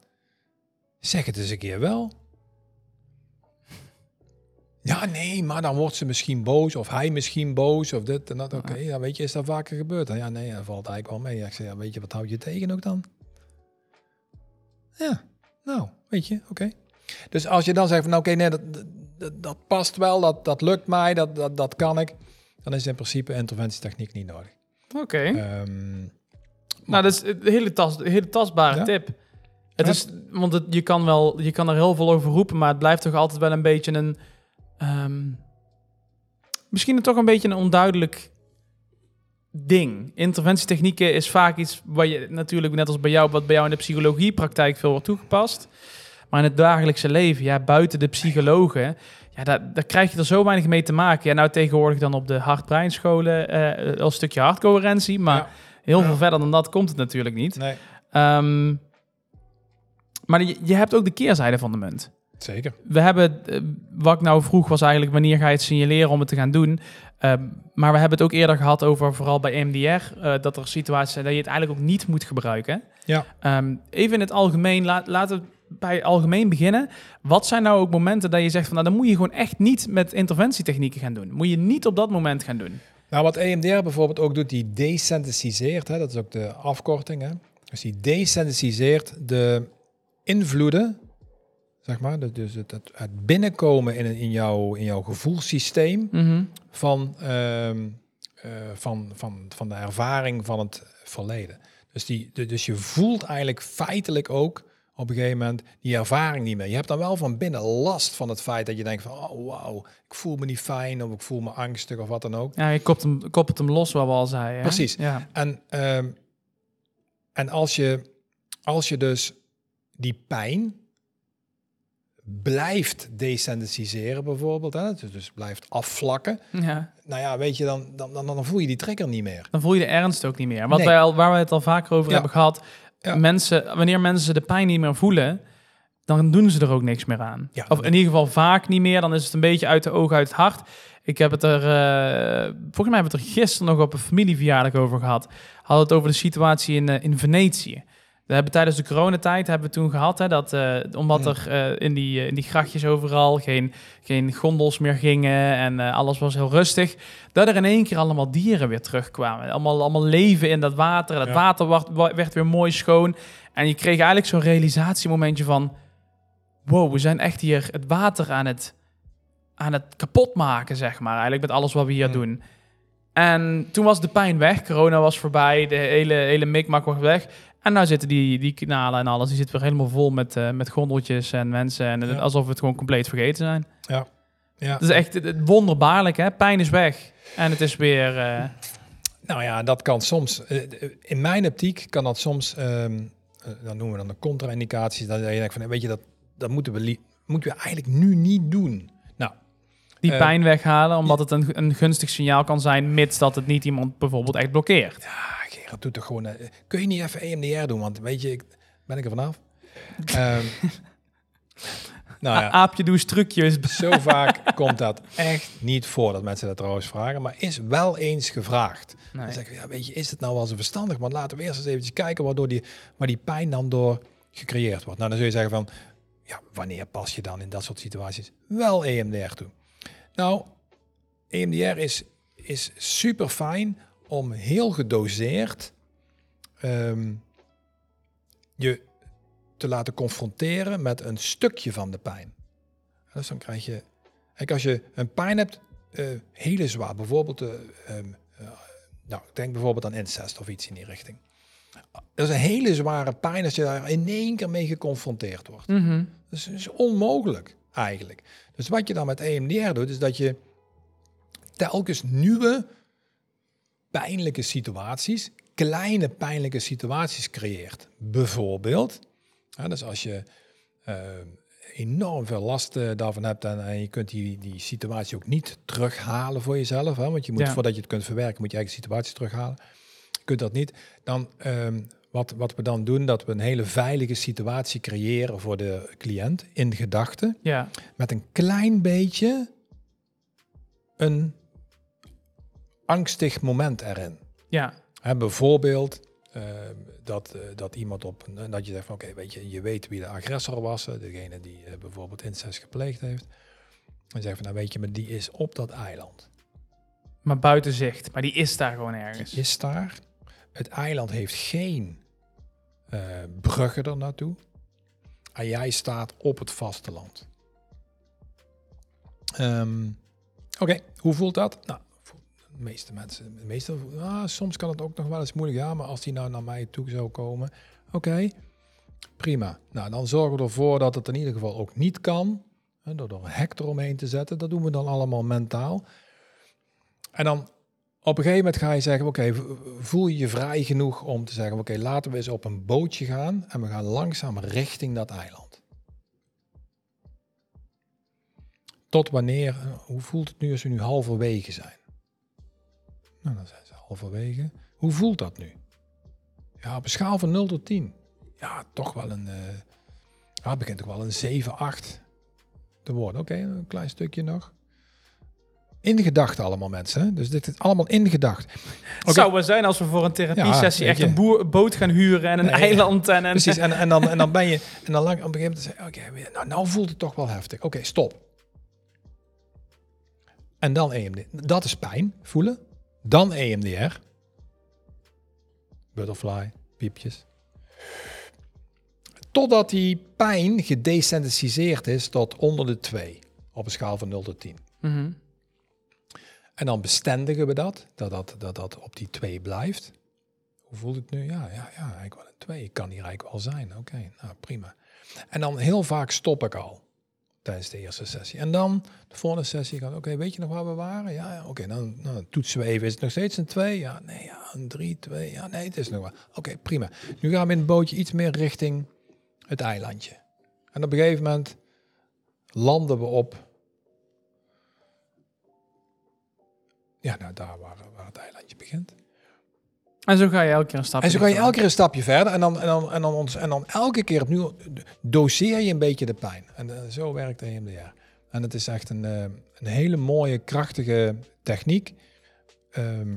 Zeg het eens een keer wel. Ja, nee, maar dan wordt ze misschien boos of hij misschien boos of dit en dat. Oké, ja, weet je, is dat vaker gebeurd? Dan, ja, nee, dat valt eigenlijk wel mee. Ik zeg, ja, weet je, wat houd je tegen ook dan? Ja, nou, weet je, oké. Dus als je dan zegt van, nou, oké, nee, dat, dat, dat past wel, dat, dat lukt mij, dat, dat, dat kan ik, dan is in principe interventietechniek niet nodig. Oké. Ehm, Nou, dat is een hele, tas, een hele tastbare Ja. tip. Het Ja. is, want het, je, kan wel, je kan er heel veel over roepen, maar het blijft toch altijd wel een beetje een... ehm, misschien toch een beetje een onduidelijk ding. Interventietechnieken is vaak iets waar je natuurlijk, net als bij jou, wat bij jou in de psychologiepraktijk veel wordt toegepast. Maar in het dagelijkse leven, ja, buiten de psychologen, ja, daar, daar krijg je er zo weinig mee te maken. Ja, nou tegenwoordig dan op de hart-breinscholen eh een stukje hartcoherentie, maar ja, heel Ja. veel verder dan dat komt het natuurlijk niet. nee, Ehm, maar je, je hebt ook de keerzijde van de munt. Zeker. We hebben, eh, wat ik nou vroeg was eigenlijk wanneer ga je het signaleren om het te gaan doen. Ehm, maar we hebben het ook eerder gehad over, vooral bij MDR, eh, dat er situaties zijn dat je het eigenlijk ook niet moet gebruiken. Ja. Ehm, even in het algemeen, laat, laten we bij algemeen beginnen. Wat zijn nou ook momenten dat je zegt van, nou, dan moet je gewoon echt niet met interventietechnieken gaan doen. Moet je niet op dat moment gaan doen. Nou, wat EMDR bijvoorbeeld ook doet, die desensitiseert, hè, dat is ook de afkorting, hè. Dus die desensitiseert de invloeden, zeg maar, dus het, het, het binnenkomen in, in, jouw, in jouw gevoelssysteem Mhm. van, ehm, eh, van, van, van de ervaring van het verleden. Dus, die, de- dus je voelt eigenlijk feitelijk ook op een gegeven moment die ervaring niet meer. Je hebt dan wel van binnen last van het feit dat je denkt van, oh wauw, ik voel me niet fijn of ik voel me angstig of wat dan ook. Ja, je koppelt hem, koppelt hem los, wat we al zeiden. hè? Precies. Ja. En, ehm, en als, je, als je dus die pijn blijft desensitizeren bijvoorbeeld, hè, dus, blijft afvlakken, ja. nou ja, weet je, dan, dan, dan, dan voel je die trigger niet meer. Dan voel je de ernst ook niet meer. Wat Nee. wij al, waar we het al vaker over Ja. hebben gehad. Ja. Mensen, wanneer mensen de pijn niet meer voelen, dan doen ze er ook niks meer aan. Ja. Of in ieder geval vaak niet meer. Dan is het een beetje uit de ogen, uit het hart. Ik heb het er, eh, volgens mij hebben we het er gisteren nog op een familieverjaardag over gehad. Hadden het over de situatie in, eh, in Venetië. We hebben tijdens de coronatijd hebben we toen gehad, hè, dat eh, omdat er eh, in, die, eh, in die grachtjes overal geen, geen gondels meer gingen en alles was heel rustig, dat er in één keer allemaal dieren weer terugkwamen. Allemaal, allemaal leven in dat water. Dat Ja. water werd, weer mooi schoon. En je kreeg eigenlijk zo'n realisatiemomentje van... Wow, we zijn echt hier het water aan het, aan het kapot maken, zeg maar. Eigenlijk met alles wat we hier doen. En toen was de pijn weg. Corona was voorbij. De hele, hele mikmak was weg. En nou zitten die, die kanalen en alles. Die zitten weer helemaal vol met, eh, met gondeltjes en mensen. En Ja. alsof we het gewoon compleet vergeten zijn. Ja. Ja. Het is echt het- het wonderbaarlijk, hè? Pijn is weg. En het is weer... eh, Nou ja, dat kan soms, eh, in mijn optiek kan dat soms, dan noemen we dan de contra-indicaties, dat je denkt van, weet je, dat, dat moeten we, moeten we eigenlijk nu niet doen. Nou, die pijn weghalen, omdat het een, een gunstig signaal kan zijn, mits dat het niet iemand bijvoorbeeld echt blokkeert. Ah, Gerard, doe toch gewoon, eh, kun je niet even EMDR doen, want weet je, ik, ben ik er vanaf? Ehm nou ja. Aapje doe trucjes. Zo vaak komt dat echt niet voor dat mensen dat trouwens vragen, maar is wel eens gevraagd. Nee. Dan zeg ik, ja, weet je, is het nou wel zo verstandig? Want laten we eerst eens eventjes kijken waardoor die, waar die pijn dan door gecreëerd wordt. Nou, dan zul je zeggen van, ja, wanneer pas je dan in dat soort situaties wel EMDR toe? Nou, EMDR is, is super fijn om heel gedoseerd ehm, je te laten confronteren met een stukje van de pijn. Dus dan krijg je, kijk, als je een pijn hebt, eh, hele zwaar, bijvoorbeeld, nou, ik denk bijvoorbeeld aan incest of iets in die richting. Dat is een hele zware pijn als je daar in één keer mee geconfronteerd wordt. Dat is, dat is onmogelijk eigenlijk. Dus wat je dan met EMDR doet, is dat je telkens nieuwe pijnlijke situaties, kleine pijnlijke situaties creëert. Bijvoorbeeld, ja, dus als je eh, enorm veel last eh, daarvan hebt en, en je kunt die, die situatie ook niet terughalen voor jezelf, hè, want je moet, Ja. voordat je het kunt verwerken, moet je eigen situatie terughalen. Je kunt dat niet. Dan, ehm, wat, wat we dan doen, dat we een hele veilige situatie creëren voor de cliënt in gedachten Ja. met een klein beetje een angstig moment erin. Ja, Hè, bijvoorbeeld eh, dat, eh, dat iemand op een, dat je zegt van oké, weet je, je weet wie de agressor was, degene die eh, bijvoorbeeld incest gepleegd heeft. En zeg van nou weet je, maar die is op dat eiland. maar buiten zicht. Maar die is daar gewoon ergens. Die is daar. Het eiland heeft geen bruggen er naartoe. En jij staat op het vasteland. Ehm, Oké, hoe voelt dat? Nou, de meeste mensen, de meeste, ah, soms kan het ook nog wel eens moeilijk. Ja, maar als die nou naar mij toe zou komen, oké, prima. Nou, dan zorgen we ervoor dat het in ieder geval ook niet kan. Hè, door er een hek eromheen te zetten. Dat doen we dan allemaal mentaal. En dan op een gegeven moment ga je zeggen, oké, voel je je vrij genoeg om te zeggen, oké, laten we eens op een bootje gaan en we gaan langzaam richting dat eiland. Tot wanneer, hoe voelt het nu als we nu halverwege zijn? Nou, dan zijn ze halverwege. Hoe voelt dat nu? Ja, op een schaal van 0 tot 10. Ja, toch wel een, eh ja, het begint toch wel een 7, 8 te worden. Oké, een klein stukje nog. In de gedachten allemaal mensen. Dus dit is allemaal in de gedachten. Het zou wel zijn als we voor een therapiesessie Ja, echt een boer, boot gaan huren en een Nee, eiland en een... Precies, en, en, dan, en dan ben je... En dan lang, op een gegeven moment zeg je, oké, nou, nou voelt het toch wel heftig. Oké, stop. En dan EMDR. Dat is pijn, voelen. Dan EMDR. Butterfly, piepjes. Totdat die pijn gedesensitiseerd is tot onder de 2. Op een schaal van 0 tot 10. Mhm. En dan bestendigen we dat, dat dat, dat, dat op die 2 blijft. Hoe voelt het nu? Ja, ja, ja, eigenlijk wel een 2. Kan hier eigenlijk wel zijn. Oké, nou prima. En dan heel vaak stop ik al tijdens de eerste sessie. En dan de volgende sessie gaan, oké, weet je nog waar we waren? Ja, ja oké, dan, toetsen we even. Is het nog steeds een 2? Ja, nee, ja, een 3, 2. Ja, nee, het is nog wel. Oké, prima. Nu gaan we in het bootje iets meer richting het eilandje. En op een gegeven moment landen we op Ja, nou daar waar, waar het eilandje begint. En zo ga je elke keer een stapje En zo ga je elke keer een stapje verder en dan, en dan, en dan, ons, en dan elke keer opnieuw doseer je een beetje de pijn. En eh, zo werkt de EMDR. En het is echt een, eh, een hele mooie, krachtige techniek. ehm,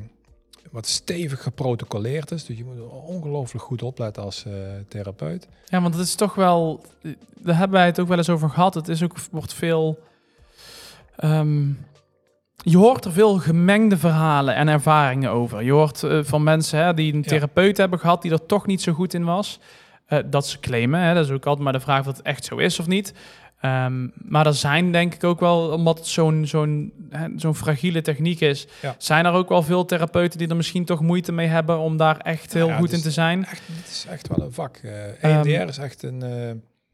wat stevig geprotocoleerd is. Dus je moet er ongelooflijk goed opletten als eh, therapeut. Ja, want het is toch wel... Daar hebben wij het ook wel eens over gehad. Het is ook, wordt veel... ehm, je hoort er veel gemengde verhalen en ervaringen over. Je hoort eh, van mensen hè, die een Ja. therapeut hebben gehad die er toch niet zo goed in was. eh, dat ze claimen. Hè. Dat is ook altijd maar de vraag of het echt zo is of niet. Ehm, maar er zijn denk ik ook wel, omdat het zo'n zo'n zo'n fragiele techniek is, Ja. zijn er ook wel veel therapeuten die er misschien toch moeite mee hebben om daar echt heel Ja, goed dus- in te zijn. Echt, het is echt wel een vak. Eh Ehm, EMDR is echt een...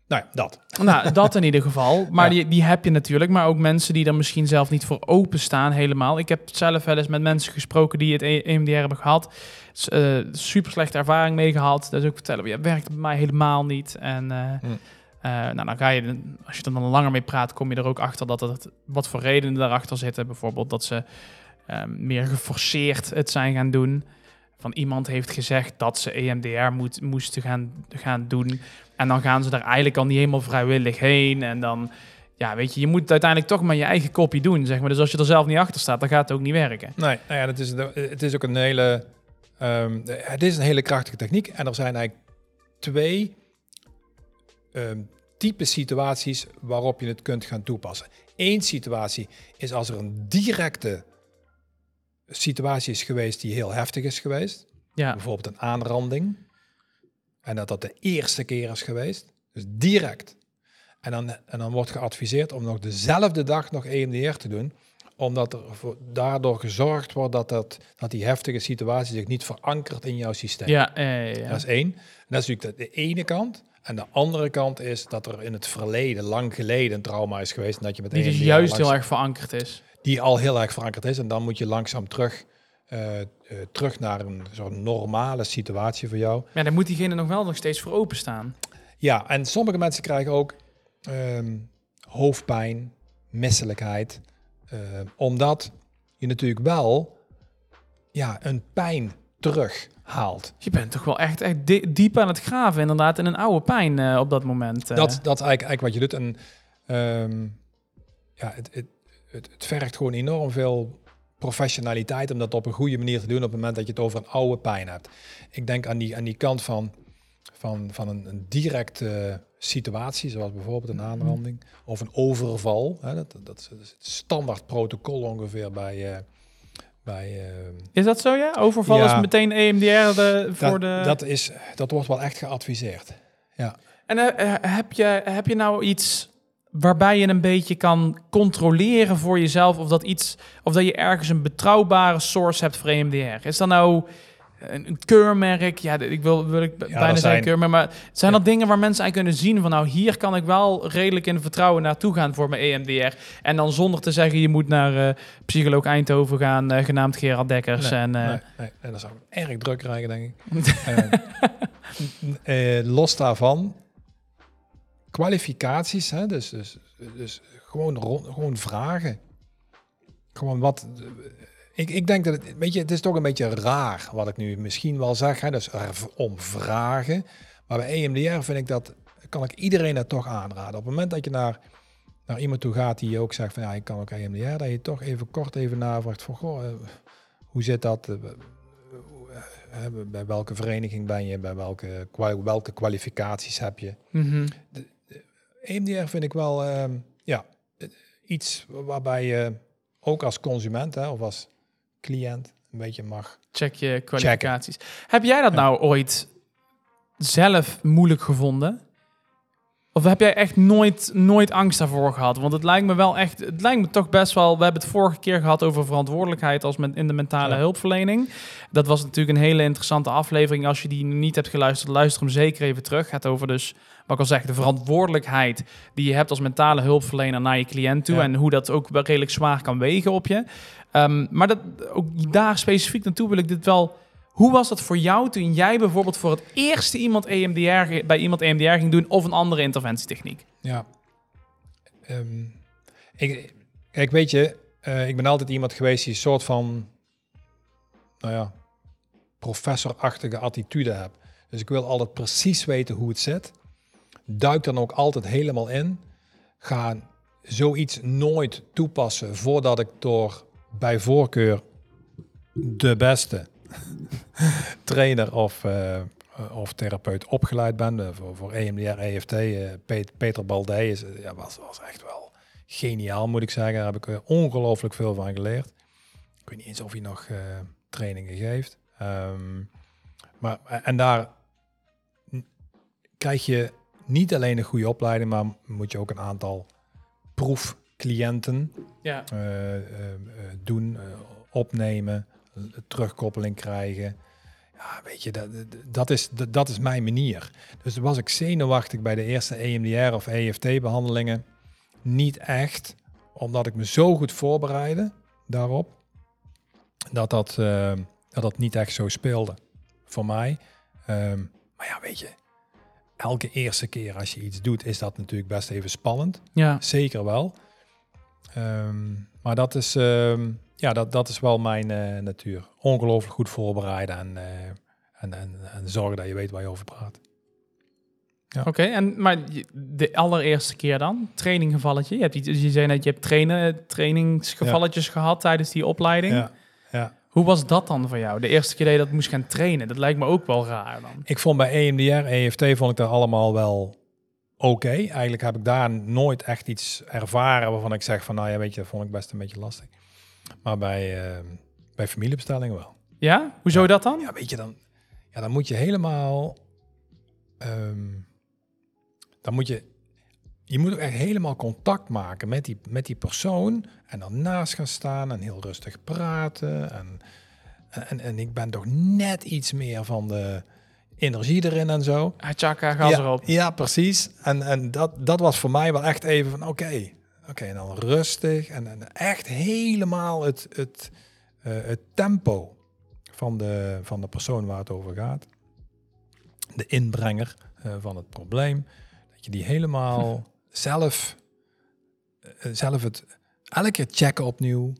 nou ja, dat. Nou, dat in ieder geval. Maar Ja. die, die heb je natuurlijk. Maar ook mensen die er misschien zelf niet voor openstaan helemaal. Ik heb zelf wel eens met mensen gesproken die het E- EMDR hebben gehad. Eh, super slechte ervaring mee gehad. Dat is ook vertellen, ja, werkt bij mij helemaal niet. En eh, eh, nou, dan ga je, als je er dan langer mee praat, kom je er ook achter dat het wat voor redenen daarachter zitten. Bijvoorbeeld dat ze ehm, meer geforceerd het zijn gaan doen. Van iemand heeft gezegd dat ze EMDR moet, moesten gaan, gaan doen. En dan gaan ze daar eigenlijk al niet helemaal vrijwillig heen. En dan, ja, weet je, je moet het uiteindelijk toch maar je eigen kopie doen, zeg maar. Dus als je er zelf niet achter staat, dan gaat het ook niet werken. Nee, nou ja, het is, het is ook een hele... ehm, het is een hele krachtige techniek. En er zijn eigenlijk twee ehm, type situaties waarop je het kunt gaan toepassen. Eén situatie is als er een directe situatie is geweest die heel heftig is geweest. Ja, Bijvoorbeeld een aanranding. En dat dat de eerste keer is geweest. Dus direct. En dan, en dan wordt geadviseerd om nog dezelfde dag nog EMDR te doen. Omdat er voor, daardoor gezorgd wordt dat, dat, dat die heftige situatie zich niet verankert in jouw systeem. ja, eh, ja. Dat is één. En dat is natuurlijk de, ene kant. En de andere kant is dat er in het verleden, lang geleden, een trauma is geweest. En dat je met Die dus EMDR juist langs- heel erg verankerd is. die al heel erg verankerd is. En dan moet je langzaam terug, eh, eh, terug naar een soort normale situatie voor jou. Ja, dan moet diegene nog wel nog steeds voor openstaan. Ja, en sommige mensen krijgen ook ehm, hoofdpijn, misselijkheid. eh, omdat je natuurlijk wel ja, een pijn terughaalt. Je bent toch wel echt, echt di- diep aan het graven, inderdaad, in een oude pijn op dat moment. Dat, dat is eigenlijk, eigenlijk wat je doet. En ehm, ja, het, het, het, het vergt gewoon enorm veel professionaliteit om dat op een goede manier te doen op het moment dat je het over een oude pijn hebt. Ik denk aan die, aan die kant van, van, van een, een directe situatie, zoals bijvoorbeeld een aanranding of een overval. Hè, dat, dat, is het standaard protocol ongeveer bij. eh, bij eh, Is dat zo, ja? Overval Ja. is meteen EMDR de, voor dat, de... dat, is, dat wordt wel echt geadviseerd. Ja. En eh, eh, heb, je, heb je nou iets waarbij je een beetje kan controleren voor jezelf of dat iets of dat je ergens een betrouwbare source hebt voor EMDR? Is dat nou een, een keurmerk? Ja, ik wil, wil ik bijna dat zeggen zijn- keurmerk, maar zijn Ja. dat dingen waar mensen aan kunnen zien van nou hier kan ik wel redelijk in vertrouwen naartoe gaan voor mijn EMDR en dan zonder te zeggen je moet naar eh, psycholoog Eindhoven gaan eh, genaamd Gerard Dekkers Nee, en nee, nee, nee, dat zou ik erg druk krijgen, denk ik. Eh, los daarvan, kwalificaties, hè, dus, dus, dus gewoon, gewoon vragen. Gewoon wat. Ik, ik denk dat het, weet je, het is toch een beetje raar wat ik nu misschien wel zeg, hè, dus om vragen. Maar bij EMDR vind ik dat, kan ik iedereen dat toch aanraden. Op het moment dat je naar, naar iemand toe gaat die ook zegt van ja, ik kan ook EMDR, dat je toch even kort even navraagt van goh, eh, hoe zit dat? Eh, eh, bij welke vereniging ben je? Bij welke, welke kwalificaties heb je? mhm. EMDR vind ik wel ehm, ja, iets waarbij je ook als consument hè, of als cliënt een beetje mag. check je kwalificaties. Heb jij dat nou ooit zelf moeilijk gevonden? Of heb jij echt nooit, nooit angst daarvoor gehad? Want het lijkt me wel echt, het lijkt me toch best wel. We hebben het vorige keer gehad over verantwoordelijkheid als men, in de mentale Ja. hulpverlening. Dat was natuurlijk een hele interessante aflevering. Als je die niet hebt geluisterd, luister hem zeker even terug. Het gaat over dus, wat ik al zeg, de verantwoordelijkheid die je hebt als mentale hulpverlener naar je cliënt toe. Ja. En hoe dat ook wel redelijk zwaar kan wegen op je. Ehm, maar dat, ook daar specifiek naartoe wil ik dit wel. Hoe was dat voor jou toen jij bijvoorbeeld voor het eerste iemand EMDR, bij iemand EMDR ging doen of een andere interventietechniek? Ja. Ehm, ik, weet je, eh, ik ben altijd iemand geweest die een soort van, nou ja, professorachtige attitude heb. Dus ik wil altijd precies weten hoe het zit. Duik dan ook altijd helemaal in. Ga zoiets nooit toepassen voordat ik door bij voorkeur de beste trainer of, eh, of therapeut opgeleid ben. Eh, voor, voor EMDR, EFT. eh, Pet- Peter is, eh, ja, was, was echt wel geniaal, moet ik zeggen. Daar heb ik ongelooflijk veel van geleerd. Ik weet niet eens of hij nog trainingen geeft. Ehm, maar, en daar krijg je niet alleen een goede opleiding, maar moet je ook een aantal proefcliënten Ja. doen, opnemen, terugkoppeling krijgen. Ja, weet je, dat, dat- is, dat, dat is mijn manier. Dus was ik zenuwachtig bij de eerste EMDR of EFT-behandelingen. Niet echt, omdat ik me zo goed voorbereidde daarop, dat dat, eh, dat, dat niet echt zo speelde voor mij. Ehm, maar ja, weet je, elke eerste keer als je iets doet, is dat natuurlijk best even spannend. Ja. Zeker wel. Ehm, maar dat is, ehm, ja, dat, dat is wel mijn eh, natuur. Ongelooflijk goed voorbereiden en, eh, en, en, en zorgen dat je weet waar je over praat. Oké, en maar de allereerste keer dan, traininggevalletje. Je, hebt iets, je zei net, je hebt trainen, trainingsgevalletjes gehad tijdens die opleiding. Ja, ja. Hoe was dat dan voor jou? De eerste keer dat je dat moest gaan trainen, dat lijkt me ook wel raar dan. Ik vond bij EMDR, EFT, vond ik daar allemaal wel oké. Eigenlijk heb ik daar nooit echt iets ervaren waarvan ik zeg van, nou ja, weet je, dat vond ik best een beetje lastig. Maar bij, ehm, bij familiebestellingen wel. Ja? Hoezo dat dan? Ja, weet je, dan, ja, dan moet je helemaal. ehm, dan moet je. Je moet ook echt helemaal contact maken met die, met die persoon. En dan naast gaan staan en heel rustig praten. En, en, en ik ben toch net iets meer van de energie erin en zo. Chaka, gas ja, erop. Ja, precies. En, en dat, dat was voor mij wel echt even van oké. Oké, en dan rustig. En, en echt helemaal het, het, eh, het tempo van de, van de persoon waar het over gaat. De inbrenger eh, van het probleem. Dat je die helemaal zelf, eh, zelf het elke keer checken opnieuw.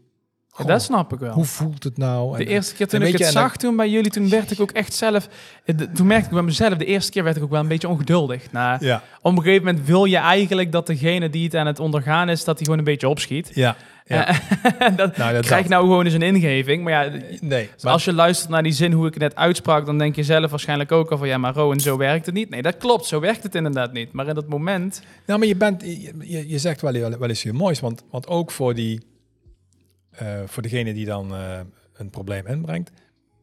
Goh, dat snap ik wel. hoe voelt het nou? De En- eerste keer toen en ik het zag, toen bij jullie, toen werd ik ook echt zelf... eh, Toen merkte ik bij mezelf, de eerste keer werd ik ook wel een beetje ongeduldig. Nou, Ja, op een gegeven moment wil je eigenlijk dat degene die het aan het ondergaan is, dat hij gewoon een beetje opschiet. ja. ja. Dat Nou, dat- krijg nou gewoon eens een ingeving. Maar ja, Nee, Dus maar- als je luistert naar die zin hoe ik het net uitsprak, dan denk je zelf waarschijnlijk ook al van ja, maar Rowan, zo werkt het niet. Nee, dat klopt, zo werkt het inderdaad niet. Maar in dat moment, Nou, maar je, bent, je, je- zegt wel, wel eens je moois, want, want ook voor, die, eh, voor degene die dan eh, een probleem inbrengt,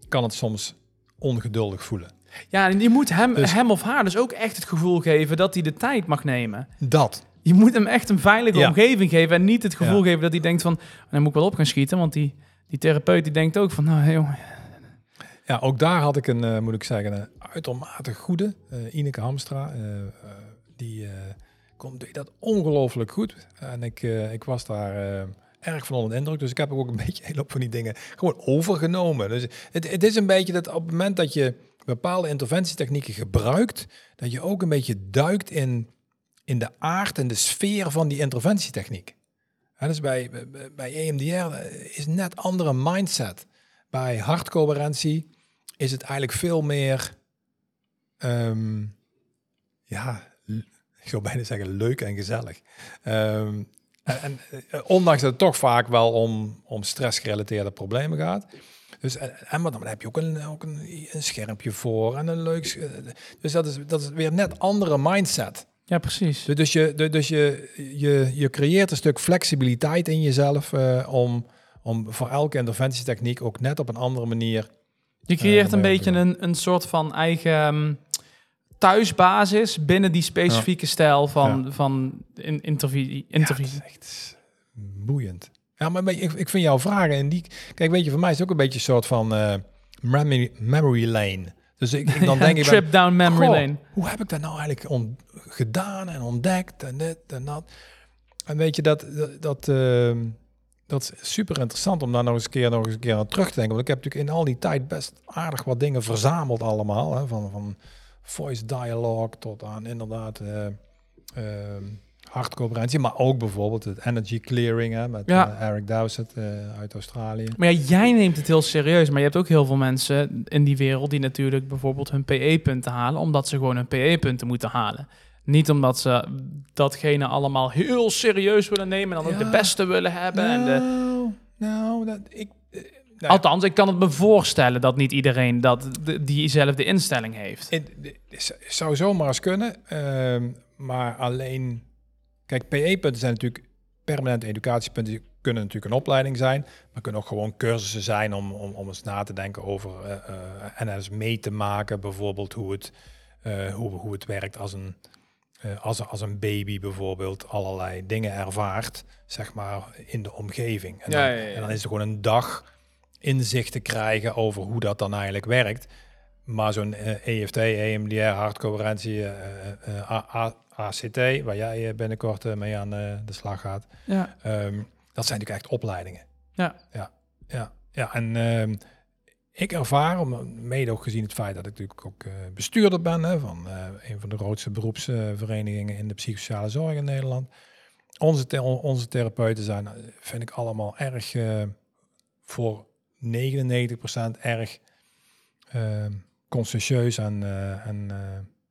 kan het soms ongeduldig voelen. ja, en je moet hem, Dus- hem of haar dus ook echt het gevoel geven dat hij de tijd mag nemen. Dat. Je moet hem echt een veilige Ja. omgeving geven en niet het gevoel Ja. geven dat hij denkt van, dan moet ik wel op gaan schieten, want die, die therapeut die denkt ook van, nou jongen, Ja, ook daar had ik een, eh, moet ik zeggen, een uitermate goede, Ineke Hamstra. die komt, deed dat ongelooflijk goed. En ik, ik was daar erg van onder de indruk. Dus ik heb ook een beetje een hoop van die dingen gewoon overgenomen. Dus het, het is een beetje dat op het moment dat je bepaalde interventietechnieken gebruikt, dat je ook een beetje duikt in, in de aard en de sfeer van die interventietechniek. Hè, dus bij, bij, EMDR is net andere mindset. Bij hartcoherentie is het eigenlijk veel meer, ehm, ja, ik zou bijna zeggen leuk en gezellig. Ehm, en, en, eh, ondanks dat het toch vaak wel om, om stressgerelateerde problemen gaat. Dus, en, en maar dan heb je ook een, ook een, een schermpje voor en een leuk... eh, Dus dat is, dat is weer net andere mindset. ja precies. Dus je, de- dus je, je, je creëert een stuk flexibiliteit in jezelf eh, om, om voor elke interventietechniek ook net op een andere manier. Je creëert een beetje een, een soort van eigen ehm, thuisbasis binnen die specifieke stijl van, van in, intervisie. intervisie. Ja, echt boeiend. Ja, maar ik, ik vind jouw vragen en die. Kijk, weet je, voor mij is het ook een beetje een soort van eh, memory, memory lane. Dus ik, ik dan denk ik, trip down memory Goh, lane. hoe heb ik dat nou eigenlijk on- gedaan en ontdekt en dit en dat. En weet je, dat, dat, dat, ehm, dat is super interessant om daar nog eens een keer, nog eens een keer aan terug te denken. Want ik heb natuurlijk in al die tijd best aardig wat dingen verzameld allemaal. Hè, van, van voice dialogue tot aan inderdaad eh ehm, hartcoherentie. Maar ook bijvoorbeeld het energy clearing hè, met Ja. eh, Eric Dowsett eh, uit Australië. Maar ja, jij neemt het heel serieus. Maar je hebt ook heel veel mensen in die wereld die natuurlijk bijvoorbeeld hun PE-punten halen, omdat ze gewoon hun PE-punten moeten halen. Niet omdat ze datgene allemaal heel serieus willen nemen en dan ook de beste willen hebben. En de, Nou, nou, dat, ik... nou althans, ik kan het me voorstellen dat niet iedereen dat, de- diezelfde instelling heeft. Het, het zou zomaar eens kunnen, ehm, maar alleen... Kijk, PE-punten zijn natuurlijk permanente educatiepunten. Die kunnen natuurlijk een opleiding zijn, maar kunnen ook gewoon cursussen zijn om, om, om eens na te denken over eh, eh, en eens mee te maken, bijvoorbeeld hoe het, eh, hoe, hoe het werkt als een, als, als een baby bijvoorbeeld allerlei dingen ervaart, zeg maar, in de omgeving. En, Ja, dan, ja, ja. en dan is er gewoon een dag inzicht te krijgen over hoe dat dan eigenlijk werkt. Maar zo'n eh, EFT, EMDR, hartcoherentie, eh, eh, ACT, waar jij binnenkort mee aan de slag gaat, Ja. ehm, dat zijn natuurlijk echt opleidingen. Ja. Ja, ja, ja. En ehm, ik ervaar, om, mede ook gezien het feit dat ik natuurlijk ook bestuurder ben hè, van een van de grootste beroepsverenigingen in de psychosociale zorg in Nederland. Onze, onze therapeuten zijn, vind ik allemaal erg voor 99% erg eh, conscientieus en, eh, en eh,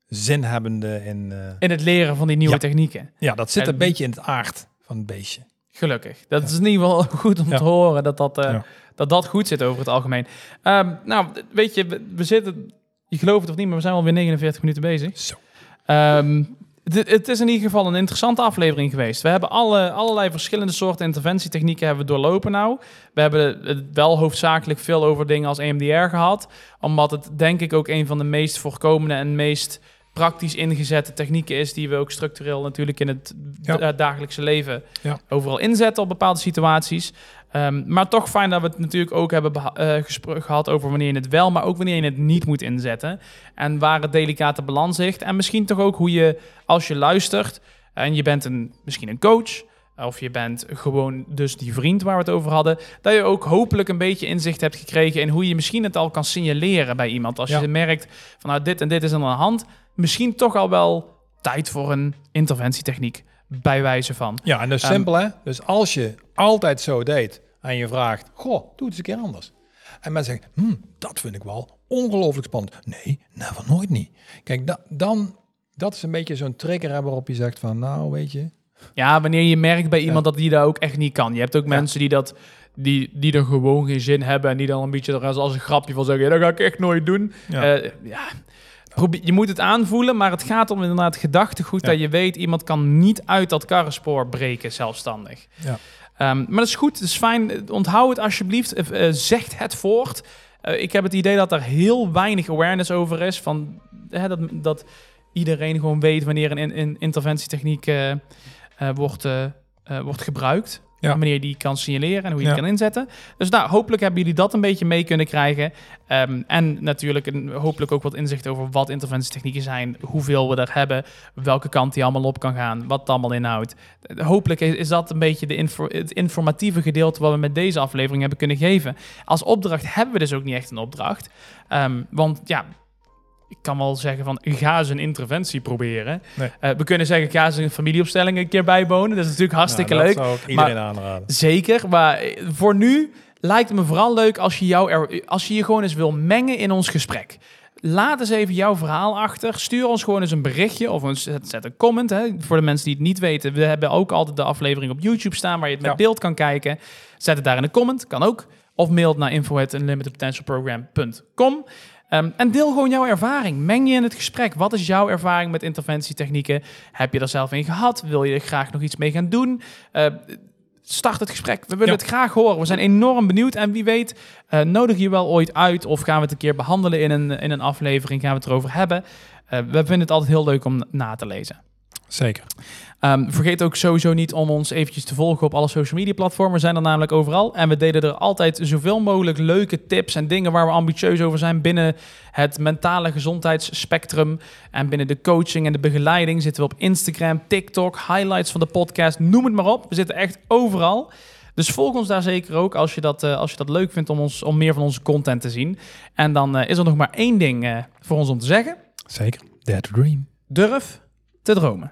zinhebbende in... eh, In het leren van die nieuwe Ja. technieken. ja, dat zit En- een beetje in het aard van het beestje. Gelukkig. Dat is in ieder geval goed om Ja. te horen dat dat, dat dat goed zit over het algemeen. Ehm, nou, weet je, we, we zitten, je gelooft het of niet, maar we zijn alweer 49 minuten bezig. Zo. Ehm, het is in ieder geval een interessante aflevering geweest. We hebben alle, allerlei verschillende soorten interventietechnieken hebben we doorlopen nou. We hebben het wel hoofdzakelijk veel over dingen als EMDR gehad. Omdat het denk ik ook een van de meest voorkomende en meest praktisch ingezette technieken is... die we ook structureel natuurlijk in het Ja. da- dagelijkse leven Ja. overal inzetten op bepaalde situaties. Ehm, maar toch fijn dat we het natuurlijk ook hebben gespro- gehad over wanneer je het wel, maar ook wanneer je het niet moet inzetten. En waar het delicate balans ligt. En misschien toch ook hoe je, als je luistert en je bent een, misschien een coach, of je bent gewoon dus die vriend waar we het over hadden, dat je ook hopelijk een beetje inzicht hebt gekregen in hoe je misschien het al kan signaleren bij iemand. Als Ja. je merkt van nou dit en dit is aan de hand, misschien toch al wel tijd voor een interventietechniek bij wijze van. Ja, en dat is Ehm, simpel hè. Dus als je altijd zo deed en je vraagt, goh, doe het eens een keer anders. En mensen zeggen, hm, dat vind ik wel ongelooflijk spannend. Nee, never, nooit niet. Kijk, da dan, dat is een beetje zo'n trigger waarop je zegt van, nou, weet je, Ja, wanneer je merkt bij iemand dat die dat ook echt niet kan. Je hebt ook mensen die dat die, die er gewoon geen zin hebben en die dan een beetje er als, een grapje van zeggen, ja, dat ga ik echt nooit doen. Ja. Ja. Je moet het aanvoelen, maar het gaat om inderdaad gedachtegoed Ja. dat je weet, iemand kan niet uit dat karrenspoor breken zelfstandig. Ja. Ehm, maar dat is goed, het is fijn. Onthoud het alsjeblieft. Eh, zegt het voort. Eh, ik heb het idee dat er heel weinig awareness over is. Van, hè, dat, dat iedereen gewoon weet wanneer een, in- een interventietechniek wordt, wordt gebruikt. Ja. Wanneer je die kan signaleren en hoe je Ja. die kan inzetten. Dus nou, hopelijk hebben jullie dat een beetje mee kunnen krijgen. Ehm, en natuurlijk een, hopelijk ook wat inzicht over wat interventietechnieken zijn. Hoeveel we er hebben. Welke kant die allemaal op kan gaan. Wat het allemaal inhoudt. Hopelijk is, is dat een beetje de info, het informatieve gedeelte wat we met deze aflevering hebben kunnen geven. Als opdracht hebben we dus ook niet echt een opdracht. Ehm, want ja, ik kan wel zeggen van ga eens een interventie proberen. Nee. Eh, we kunnen zeggen ga eens een familieopstelling een keer bijwonen. Dat is natuurlijk hartstikke Nou, leuk. Dat zou ik iedereen aanraden. Zeker, maar eh, voor nu lijkt het me vooral leuk als je, jou er, als je je gewoon eens wil mengen in ons gesprek. Laat eens even jouw verhaal achter. Stuur ons gewoon eens een berichtje of een, zet een comment. Hè. Voor de mensen die het niet weten, we hebben ook altijd de aflevering op YouTube staan waar je het met Ja. beeld kan kijken. Zet het daar in de comment, kan ook. Of mail het naar info@unlimitedpotentialprogram.com. Ehm, en deel gewoon jouw ervaring. Meng je in het gesprek. Wat is jouw ervaring met interventietechnieken? Heb je er zelf in gehad? Wil je er graag nog iets mee gaan doen? Eh, start het gesprek. We willen Ja. het graag horen. We zijn enorm benieuwd. En wie weet, eh, nodig je wel ooit uit of gaan we het een keer behandelen in een, in een aflevering? Gaan we het erover hebben? Eh, we vinden het altijd heel leuk om na te lezen. Zeker. Ehm, vergeet ook sowieso niet om ons eventjes te volgen op alle social media platformen. We zijn er namelijk overal. En we delen er altijd zoveel mogelijk leuke tips en dingen waar we ambitieus over zijn binnen het mentale gezondheidsspectrum. En binnen de coaching en de begeleiding zitten we op Instagram, TikTok, highlights van de podcast, noem het maar op. We zitten echt overal. Dus volg ons daar zeker ook als je dat, eh, als je dat leuk vindt om, ons, om meer van onze content te zien. En dan eh, is er nog maar één ding eh, voor ons om te zeggen. Zeker. Dare to dream. Durf te dromen.